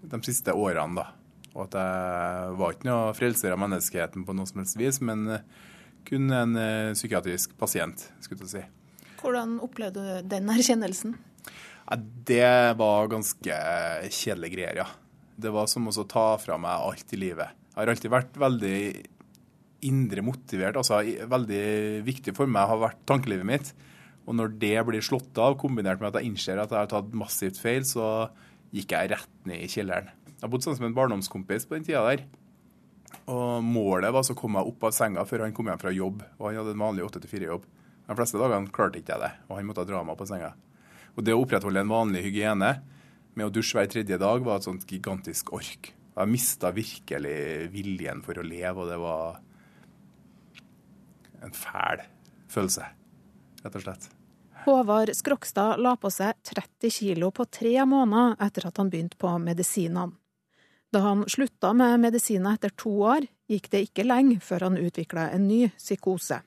de siste årene. da. Og at jeg var ikke noe frelser av menneskeheten på noe som helst vis, men kun en eh, psykiatrisk pasient, skulle jeg si. Hvordan opplevde du den erkjennelsen? Ja, det var ganske kjedelige greier, ja. Det var som å ta fra meg alt i livet. Jeg har alltid vært veldig indre motivert. altså Veldig viktig for meg har vært tankelivet mitt. Og når det blir slått av, kombinert med at jeg innser at jeg har tatt massivt feil, så gikk jeg rett ned i kjelleren. Jeg bodde sammen med en barndomskompis på den tida der. Og målet var så å komme meg opp av senga før han kom hjem fra jobb. Og han hadde en vanlig 8-4-jobb. De fleste dagene klarte ikke jeg det, og han måtte dra meg opp av senga. Og det å opprettholde en vanlig hygiene med å dusje hver tredje dag var et sånt gigantisk ork. Jeg mista virkelig viljen for å leve, og det var en fæl følelse, rett og slett. Håvard Skrokstad la på seg 30 kilo på tre måneder etter at han begynte på medisinene. Da han slutta med medisiner etter to år, gikk det ikke lenge før han utvikla en ny psykose.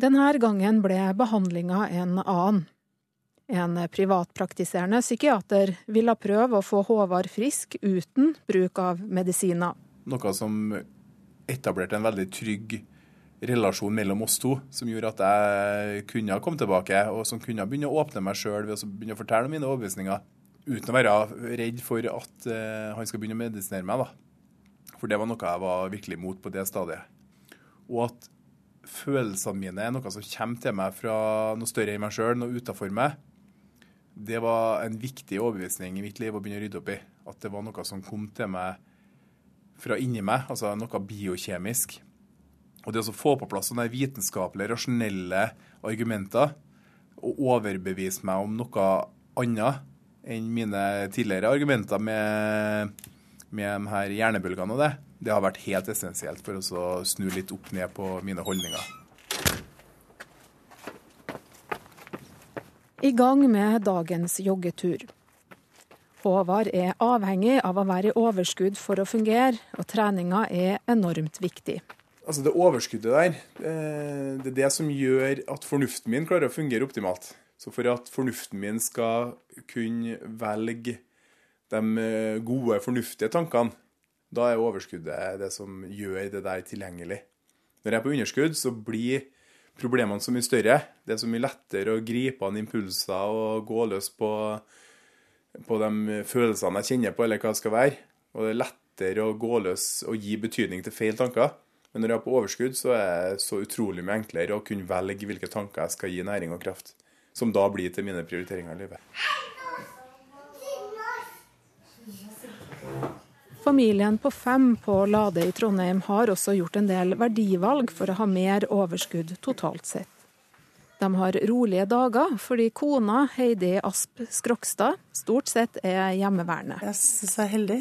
Denne gangen ble behandlinga en annen. En privatpraktiserende psykiater ville prøve å få Håvard frisk uten bruk av medisiner. Noe som etablerte en veldig trygg relasjon mellom oss to som gjorde at jeg kunne komme tilbake, og som kunne begynne å åpne meg sjøl ved å begynne å fortelle om mine overbevisninger. Uten å være redd for at uh, han skal begynne å medisinere meg. da. For det var noe jeg var virkelig imot på det stadiet. Og at følelsene mine er noe som kommer til meg fra noe større i meg sjøl, noe utafor meg. Det var en viktig overbevisning i mitt liv å begynne å rydde opp i. At det var noe som kom til meg fra inni meg, altså noe biokjemisk. Og det å få på plass sånne vitenskapelige, rasjonelle argumenter og overbevise meg om noe annet enn mine tidligere argumenter med, med de her hjernebølgene og det, det har vært helt essensielt for å snu litt opp ned på mine holdninger. I gang med dagens joggetur. Håvard er avhengig av å være i overskudd for å fungere, og treninga er enormt viktig. Altså Det overskuddet der, eh, det er det som gjør at fornuften min klarer å fungere optimalt. Så for at fornuften min skal kunne velge de eh, gode, fornuftige tankene, da er overskuddet det som gjør det der tilgjengelig. Når jeg er på underskudd, så blir problemene så mye større. Det er så mye lettere å gripe an impulser og gå løs på, på de følelsene jeg kjenner på, eller hva det skal være. Og det er lettere å gå løs og gi betydning til feil tanker. Men når jeg er på overskudd, så er det så utrolig mye enklere å kunne velge hvilke tanker jeg skal gi næring og kraft. Som da blir til mine prioriteringer i livet. Familien på fem på Lade i Trondheim har også gjort en del verdivalg for å ha mer overskudd totalt sett. De har rolige dager fordi kona Heidi Asp Skrokstad stort sett er hjemmeværende. Jeg syns jeg er heldig.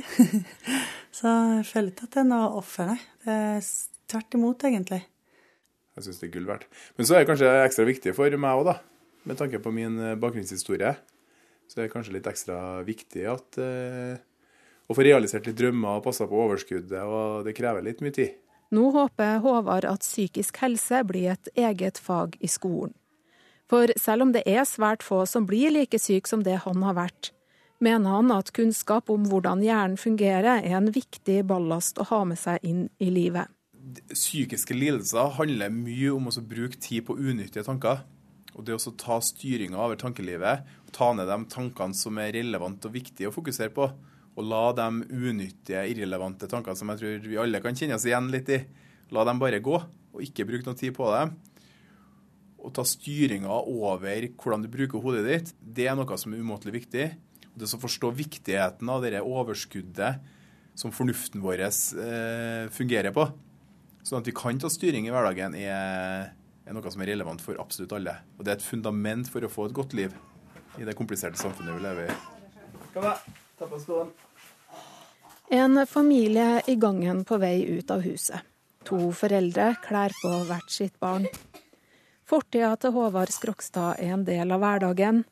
<laughs> Så jeg føler ikke at det er noe offer, nei. Det er tvert imot, egentlig. Jeg syns det er gull verdt. Men så er det kanskje ekstra viktig for meg òg, da. Med tanke på min bakgrunnshistorie. Så er det kanskje litt ekstra viktig at eh, å få realisert litt drømmer og passa på overskuddet, og det krever litt mye tid. Nå håper Håvard at psykisk helse blir et eget fag i skolen. For selv om det er svært få som blir like syk som det han har vært, mener han at kunnskap om hvordan hjernen fungerer er en viktig ballast å ha med seg inn i livet. Psykiske lidelser handler mye om å bruke tid på unyttige tanker. Og det å ta styringa over tankelivet, ta ned de tankene som er relevante og viktige å fokusere på, og la de unyttige, irrelevante tankene som jeg tror vi alle kan kjenne oss igjen litt i, la dem bare gå, og ikke bruke noe tid på dem. Og ta styringa over hvordan du bruker hodet ditt, det er noe som er umåtelig viktig. Og det å forstå viktigheten av det overskuddet som fornuften vår eh, fungerer på, sånn at vi kan ta styring i hverdagen, er, er noe som er relevant for absolutt alle. Og det er et fundament for å få et godt liv i det kompliserte samfunnet vi lever i. Kom da, ta på skoene. En familie i gangen på vei ut av huset. To foreldre klær på hvert sitt barn. Fortida til Håvard Skrokstad er en del av hverdagen,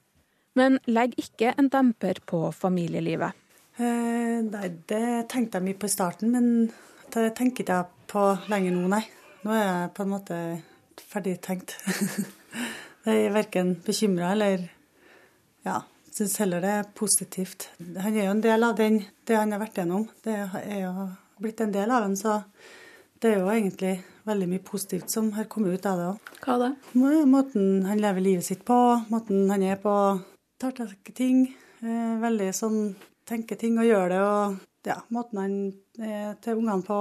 men legger ikke en demper på familielivet. Eh, nei, det tenkte jeg mye på i starten, men det tenker ikke jeg på lenger nå, nei. Nå er jeg på en måte ferdig tenkt. <laughs> jeg er verken bekymra eller ja, syns heller det er positivt. Han er jo en del av den, det han har vært gjennom. Det er jo blitt en del av han, så det er jo egentlig veldig mye positivt som har kommet ut av det òg. Hva da? Måten han lever livet sitt på, måten han er på. Tar tak i ting. Eh, veldig sånn tenker ting og gjør det. Og ja, måten han er til ungene på.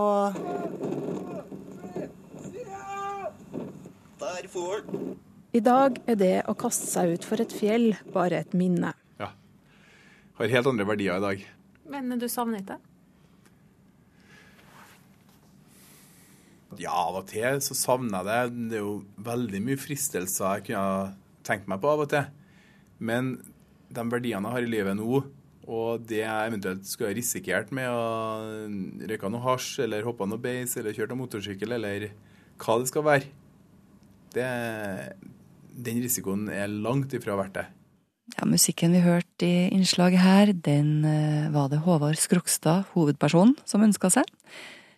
I dag er det å kaste seg ut for et fjell bare et minne har helt andre verdier i dag. Men du savner ikke? Ja, av og til så savner jeg det. Det er jo veldig mye fristelser jeg kunne tenkt meg på av og til. Men de verdiene jeg har i livet nå, og det jeg eventuelt skulle ha risikert med å røyke noe hasj, eller hoppe noe beis, eller kjørt noe motorsykkel, eller hva det skal være, det, den risikoen er langt ifra verdt det. Ja, Musikken vi hørte i innslaget her, den uh, var det Håvard Skrokstad, hovedpersonen, som ønska seg.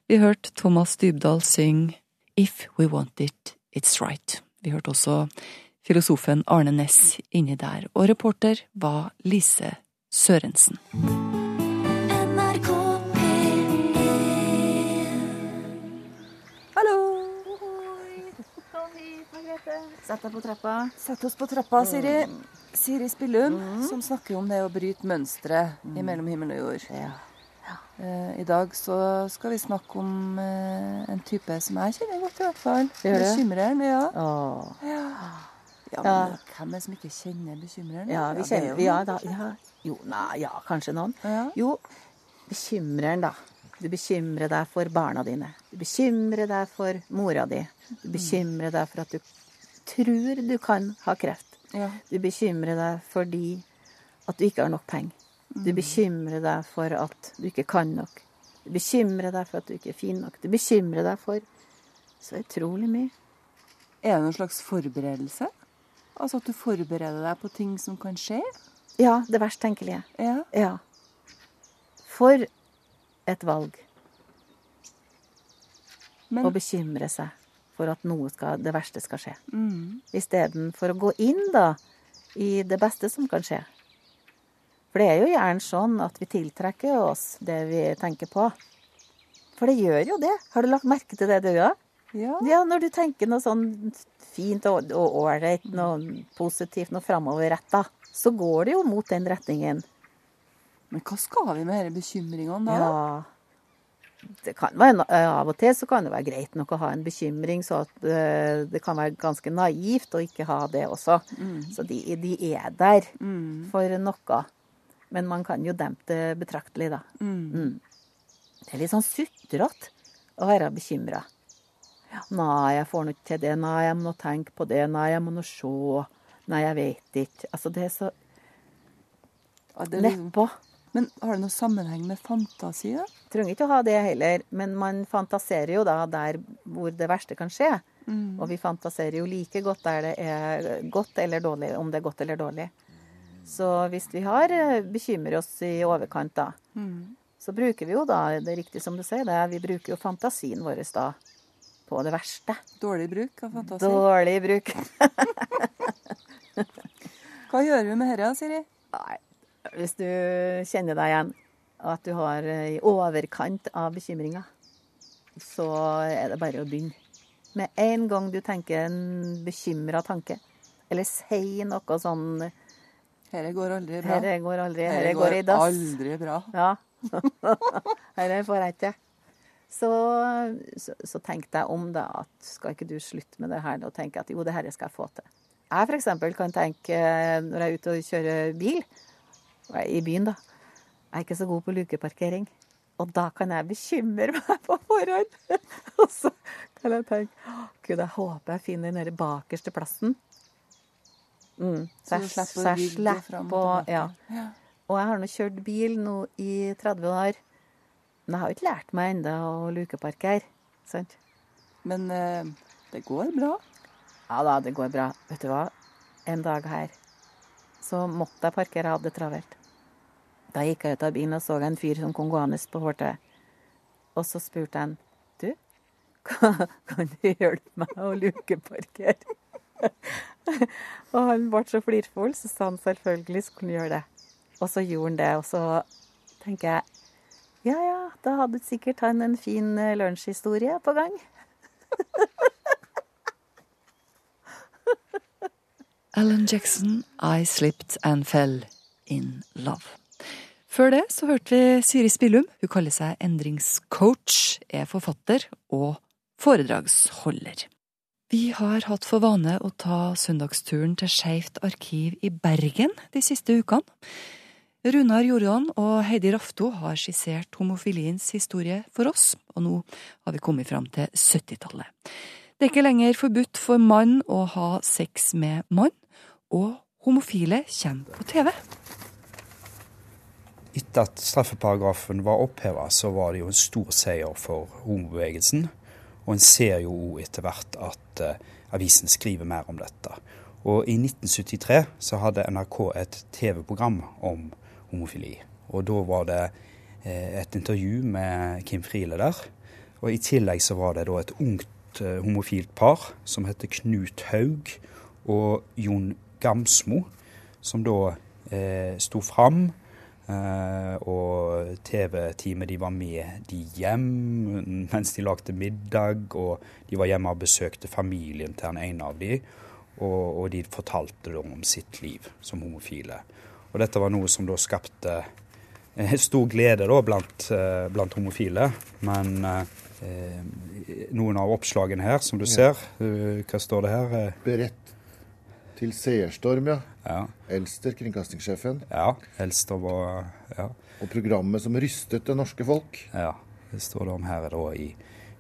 Vi hørte Thomas Dybdahl synge If We Want It, It's Right. Vi hørte også filosofen Arne Næss inni der, og reporter var Lise Sørensen. Sett deg på trappa. Sett oss på trappa, Siri. Siri Spillum, mm. som snakker om det å bryte mønstre mm. mellom himmel og jord. Ja. Ja. Uh, I dag så skal vi snakke om uh, en type som jeg kjenner godt, i hvert fall. Bekymreren. Ja. Oh. ja. Ja, men Hvem er det som ikke kjenner bekymreren? Ja, vi er kjenner jo Ja da. Jo, nei, ja, kanskje noen. Jo, bekymreren, da. Du bekymrer deg for barna dine. Du bekymrer deg for mora di. Du bekymrer deg for at du tror du kan ha kreft. Ja. Du bekymrer deg fordi at du ikke har nok penger. Du bekymrer deg for at du ikke kan nok. Du bekymrer deg for at du ikke er fin nok. Du bekymrer deg for så utrolig mye. Er det noen slags forberedelse? Altså at du forbereder deg på ting som kan skje? Ja, det verst tenkelige. Ja. Ja. For et valg. Men- Å bekymre seg for at skal, det verste skal skje. Mm. Istedenfor å gå inn da i det beste som kan skje. For det er jo gjerne sånn at vi tiltrekker oss det vi tenker på. For det gjør jo det. Har du lagt merke til det, du òg? Ja. ja. Når du tenker noe sånn fint og ålreit, noe positivt, noe framoverretta, så går det jo mot den retningen. Men hva skal vi med disse bekymringene da? Ja. Det kan være, eh, av og til så kan det være greit nok å ha en bekymring, så at eh, det kan være ganske naivt å ikke ha det også. Mm. Så de, de er der Mm. for noe. Men man kan jo dempe det betraktelig, da. Mm. Mm. Det er litt sånn sutrete å være bekymra. Nei, jeg får nå ikke til det. Nei, jeg må nå tenke på det. Nei, jeg må nå se. Nei, jeg vet ikke. Altså, det er så nedpå. Men har det noe sammenheng med fantasi, da? Trenger ikke å ha det heller, men man fantaserer jo da der hvor det verste kan skje. Mm. Og vi fantaserer jo like godt der det er godt eller dårlig, om det er godt eller dårlig. Så hvis vi har eh, bekymrer oss i overkant, da, Mm. så bruker vi jo da, det er riktig som du sier, det, vi bruker jo fantasien vår da på det verste. Dårlig bruk av fantasi? Dårlig bruk. <laughs> Hva gjør vi med dette, Siri? Nei, hvis du kjenner deg igjen, og at du har eh, i overkant av bekymringer, så er det bare å begynne. Med en gang du tenker en bekymra tanke, eller sier noe sånn Herre går aldri bra. Herre går aldri, herre går går i dass. aldri bra. Ja. <laughs> herre får jeg ikke. Så, så, så tenk deg om, da, at skal ikke du slutte med det her og tenke at jo, det her skal jeg få til. Jeg f.eks. kan tenke, eh, når jeg er ute og kjører bil, i byen, da Jeg er ikke så god på lukeparkering. Og da kan jeg bekymre meg på forhånd. <laughs> og så kan jeg tenke Gud, jeg håper jeg finner den der bakerste plassen. Mm. Så jeg, så jeg slipper å ja. Ja. Og jeg har nå kjørt bil nå i 30 år. Men jeg har jo ikke lært meg ennå å lukeparkere. Sant? Men eh, det går bra. Ja da, det går bra. Vet du hva? En dag her så måtte jeg parkere, jeg hadde det travelt. Da gikk jeg ut av bilen og så en fyr som kom gående på fortauet. Og så spurte han du, kan du hjelpe meg å lukeparkere? <laughs> og han ble så flirfull, så sa han selvfølgelig skulle han gjøre det. Og så gjorde han det, og så tenker jeg ja ja, da hadde sikkert han en fin eh, lunsjhistorie på gang. <laughs> Alan Jackson, I Slipped and Fell in Love. Før det så hørte vi Siri Spillum. Hun kaller seg endringscoach, er forfatter og foredragsholder. Vi har hatt for vane å ta søndagsturen til Skeivt arkiv i Bergen de siste ukene. Runar Jordan og Heidi Rafto har skissert homofiliens historie for oss, og nå har vi kommet fram til 70-tallet. Det er ikke lenger forbudt for mann å ha sex med mann, og homofile kommer på TV. Etter at straffeparagrafen var oppheva, så var det jo en stor seier for homobevegelsen. Og en ser jo etter hvert at eh, avisen skriver mer om dette. Og i 1973 så hadde NRK et TV-program om homofili. Og da var det eh, et intervju med Kim Friele der. Og i tillegg så var det da et ungt eh, homofilt par som heter Knut Haug og Jon Gamsmo, som da eh, sto fram. Eh, og TV-teamet de var med de hjem mens de lagde middag, og de var hjemme og besøkte familien til den ene av de, og, og de fortalte dem om sitt liv som homofile. Og dette var noe som da skapte eh, stor glede da blant, eh, blant homofile, men eh, noen av oppslagene her, som du ser, hva står det her? Berett. Til Seerstorm, ja. Ja. Elster, kringkastingssjefen. Ja, Elster var ja. Og programmet som rystet det norske folk. Ja, det står det om her da i,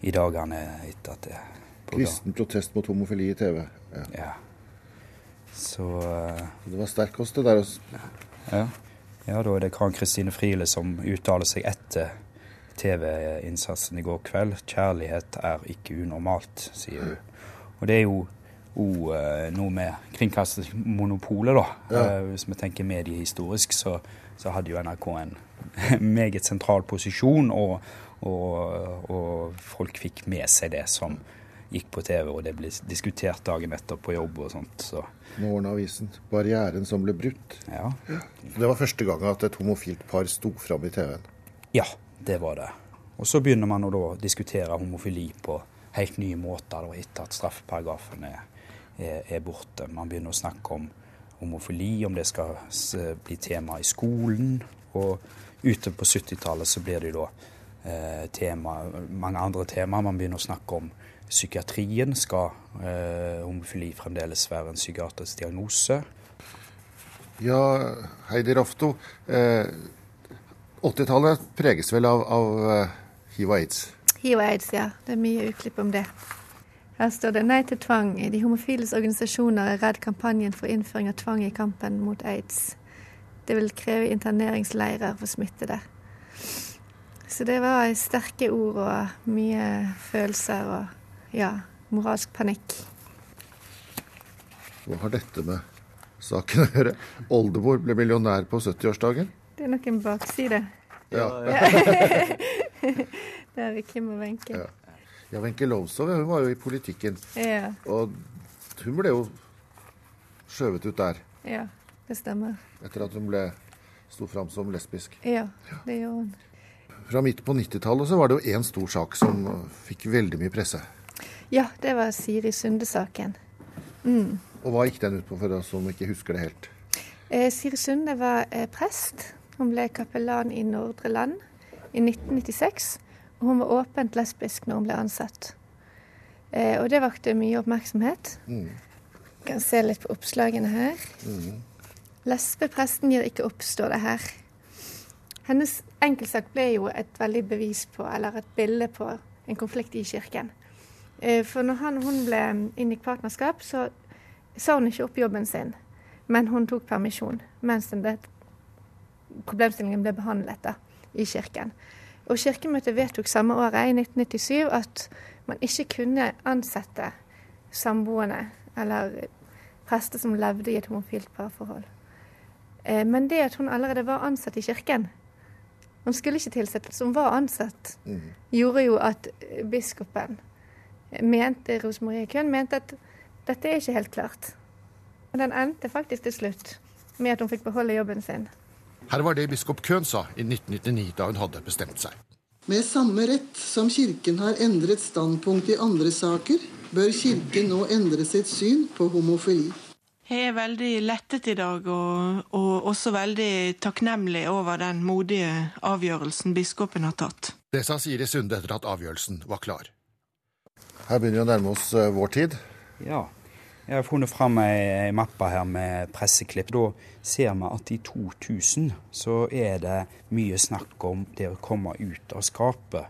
i dagene etter at det Kristen protest mot homofili i TV. Ja. Ja. Så uh, Det var sterk kost, det der. Også. Ja. ja, da er det Kran Kristine Friele som uttaler seg etter TV-innsatsen i går kveld. 'Kjærlighet er ikke unormalt', sier hun. Og det er jo òg eh, noe med kringkastingsmonopolet, da. Ja. Eh, hvis vi tenker mediehistorisk, så, så hadde jo NRK en <laughs> meget sentral posisjon, og, og, og folk fikk med seg det som gikk på TV, og det ble diskutert dagen etter på jobb og sånt. Så Morgenavisen. 'Barrieren som ble brutt'. Ja. Det var første gang at et homofilt par sto fram i TV-en. Ja, det var det. Og så begynner man å da diskutere homofili på helt nye måter da, etter at straffeparagrafen er, er, er borte. Man begynner å snakke om homofili, om det skal bli tema i skolen. Og ute på 70-tallet så blir det da eh, tema, mange andre temaer. Man begynner å snakke om psykiatrien. Skal eh, homofili fremdeles være en psykiatrisk diagnose? Ja, Heidi Rofto. Eh, 80-tallet preges vel av, av eh, hiv og aids. Hiv og aids, ja. Det er mye utklipp om det. Her står det nei til tvang. De homofiles organisasjoner er redd kampanjen for innføring av tvang i kampen mot aids. Det vil kreve interneringsleirer for smittede. Så det var sterke ord og mye følelser og ja, moralsk panikk. Hva har dette med saken å gjøre? Oldemor ble millionær på 70-årsdagen. Det er nok en bakside. Ja. <laughs> Det er Kim og Wenche. Ja. Ja, Wenche Lowzow hun var jo i politikken. Ja. Og hun ble jo skjøvet ut der ja, det stemmer. etter at hun ble sto fram som lesbisk. Ja, det gjorde hun. Fra midt på 90-tallet så var det jo én stor sak som fikk veldig mye presse. Ja, det var Siri Sunde-saken. Mm. Og hva gikk den ut på for deg som ikke husker det helt? Eh, Siri Sunde var eh, prest. Hun ble kapellan i Nordre Land i 1996. Hun var åpent lesbisk når hun ble ansatt. Eh, og det vakte mye oppmerksomhet. Mm. Kan se litt på oppslagene her. Mm. Lesbepresten gir ikke opp, står det her. Hennes enkeltsak ble jo et veldig bevis på, eller et bilde på, en konflikt i kirken. Eh, For når han hun ble inngikk partnerskap, så sa hun ikke opp jobben sin, men hun tok permisjon mens den ble, problemstillingen ble behandlet da, i kirken. Og Kirkemøtet vedtok samme året, i 1997, at man ikke kunne ansette samboende eller prester som levde i et homofilt parforhold. Eh, Men det at hun allerede var ansatt i kirken, hun skulle ikke tilsettes, hun var ansatt, gjorde jo at biskopen mente, Rosemarie Køhn mente at dette er ikke helt klart. Den endte faktisk til slutt med at hun fikk beholde jobben sin. Her var det biskop Køhn sa i 1999, da hun hadde bestemt seg. Med samme rett som Kirken har endret standpunkt i andre saker, bør Kirken nå endre sitt syn på homofili. Jeg er veldig lettet i dag, og, og også veldig takknemlig over den modige avgjørelsen biskopen har tatt. Det sa Siri Sunde etter at avgjørelsen var klar. Her begynner vi å nærme oss eh, vår tid. Ja. Jeg har funnet fram ei, mappe her med presseklipp. Da ser vi at i 2000 så er det mye snakk om det å komme ut av skapet.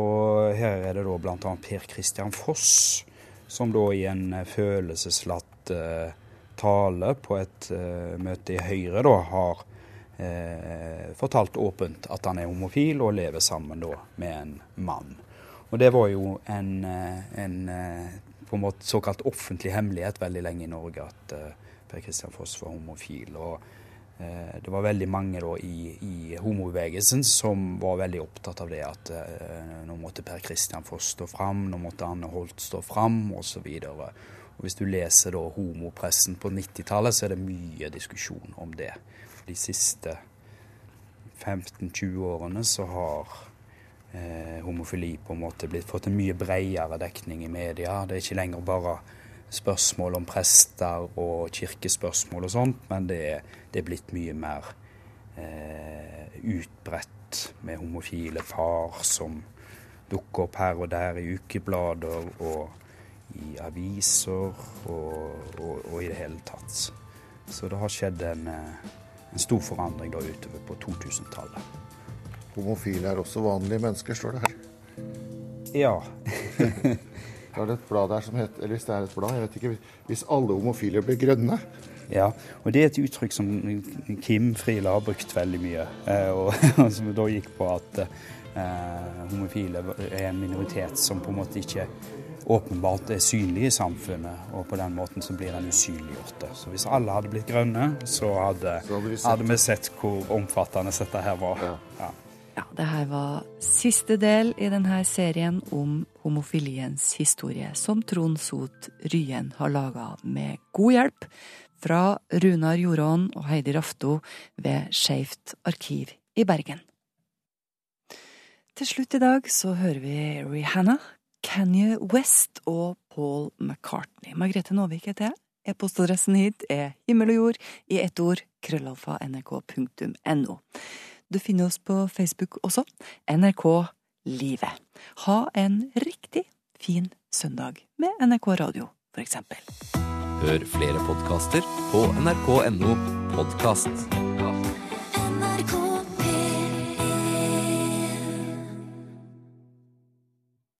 Og her er det da bl.a. Per Christian Foss, som da i en eh, følelseslatt eh, tale på et eh, møte i Høyre da har eh, fortalt åpent at han er homofil og lever sammen da med en mann. Og det var jo en, en på en måte såkalt offentlig hemmelighet veldig lenge i Norge at eh, Per Kristian Foss var homofil. Og eh, det var veldig mange da i, i homobevegelsen som var veldig opptatt av det at eh, nå måtte Per Kristian Foss stå fram, nå måtte Anne Holt stå fram, osv. Hvis du leser da homopressen på 90-tallet, så er det mye diskusjon om det. De siste 15-20 årene så har eh, homofili på en måte blitt fått en mye bredere dekning i media. Det er ikke lenger bare spørsmål om prester og kirkespørsmål og sånt, men det er, det er blitt mye mer eh, utbredt med homofile par som dukker opp her og der i ukeblader og i aviser og, og, og, i det hele tatt. Så det har skjedd en, en stor forandring da utover på 2000-tallet. Homofile er også vanlige mennesker, står det her. Ja. <laughs> Da er det et blad der som heter Eller hvis det er et blad, jeg vet ikke. Hvis alle homofile blir grønne. Ja, og det er et uttrykk som Kim Friele har brukt veldig mye. Og, <laughs> og som da gikk på at eh, homofile er en minoritet som på en måte ikke åpenbart er synlig i samfunnet, og på den måten så blir den usynliggjort. Så hvis alle hadde blitt grønne, så hadde, så hadde, vi, sett. hadde vi, sett. hvor omfattende dette her var. Ja. Ja. Ja, det her var siste del i denne serien om homofiliens historie, som Trond Sot Ryen har laga med god hjelp fra Runar Jorån og Heidi Rafto ved Skeivt arkiv i Bergen. Til slutt i dag så hører vi Rihanna, Kanye West og Paul McCartney. Margrethe Nåvik heter jeg. E-postadressen hit er himmel og jord i ett ord, krøllalfa. Du finner oss på Facebook også. NRK Livet. Ha en riktig fin søndag med NRK Radio, for eksempel. Hør flere podkaster på nrk.no podkast.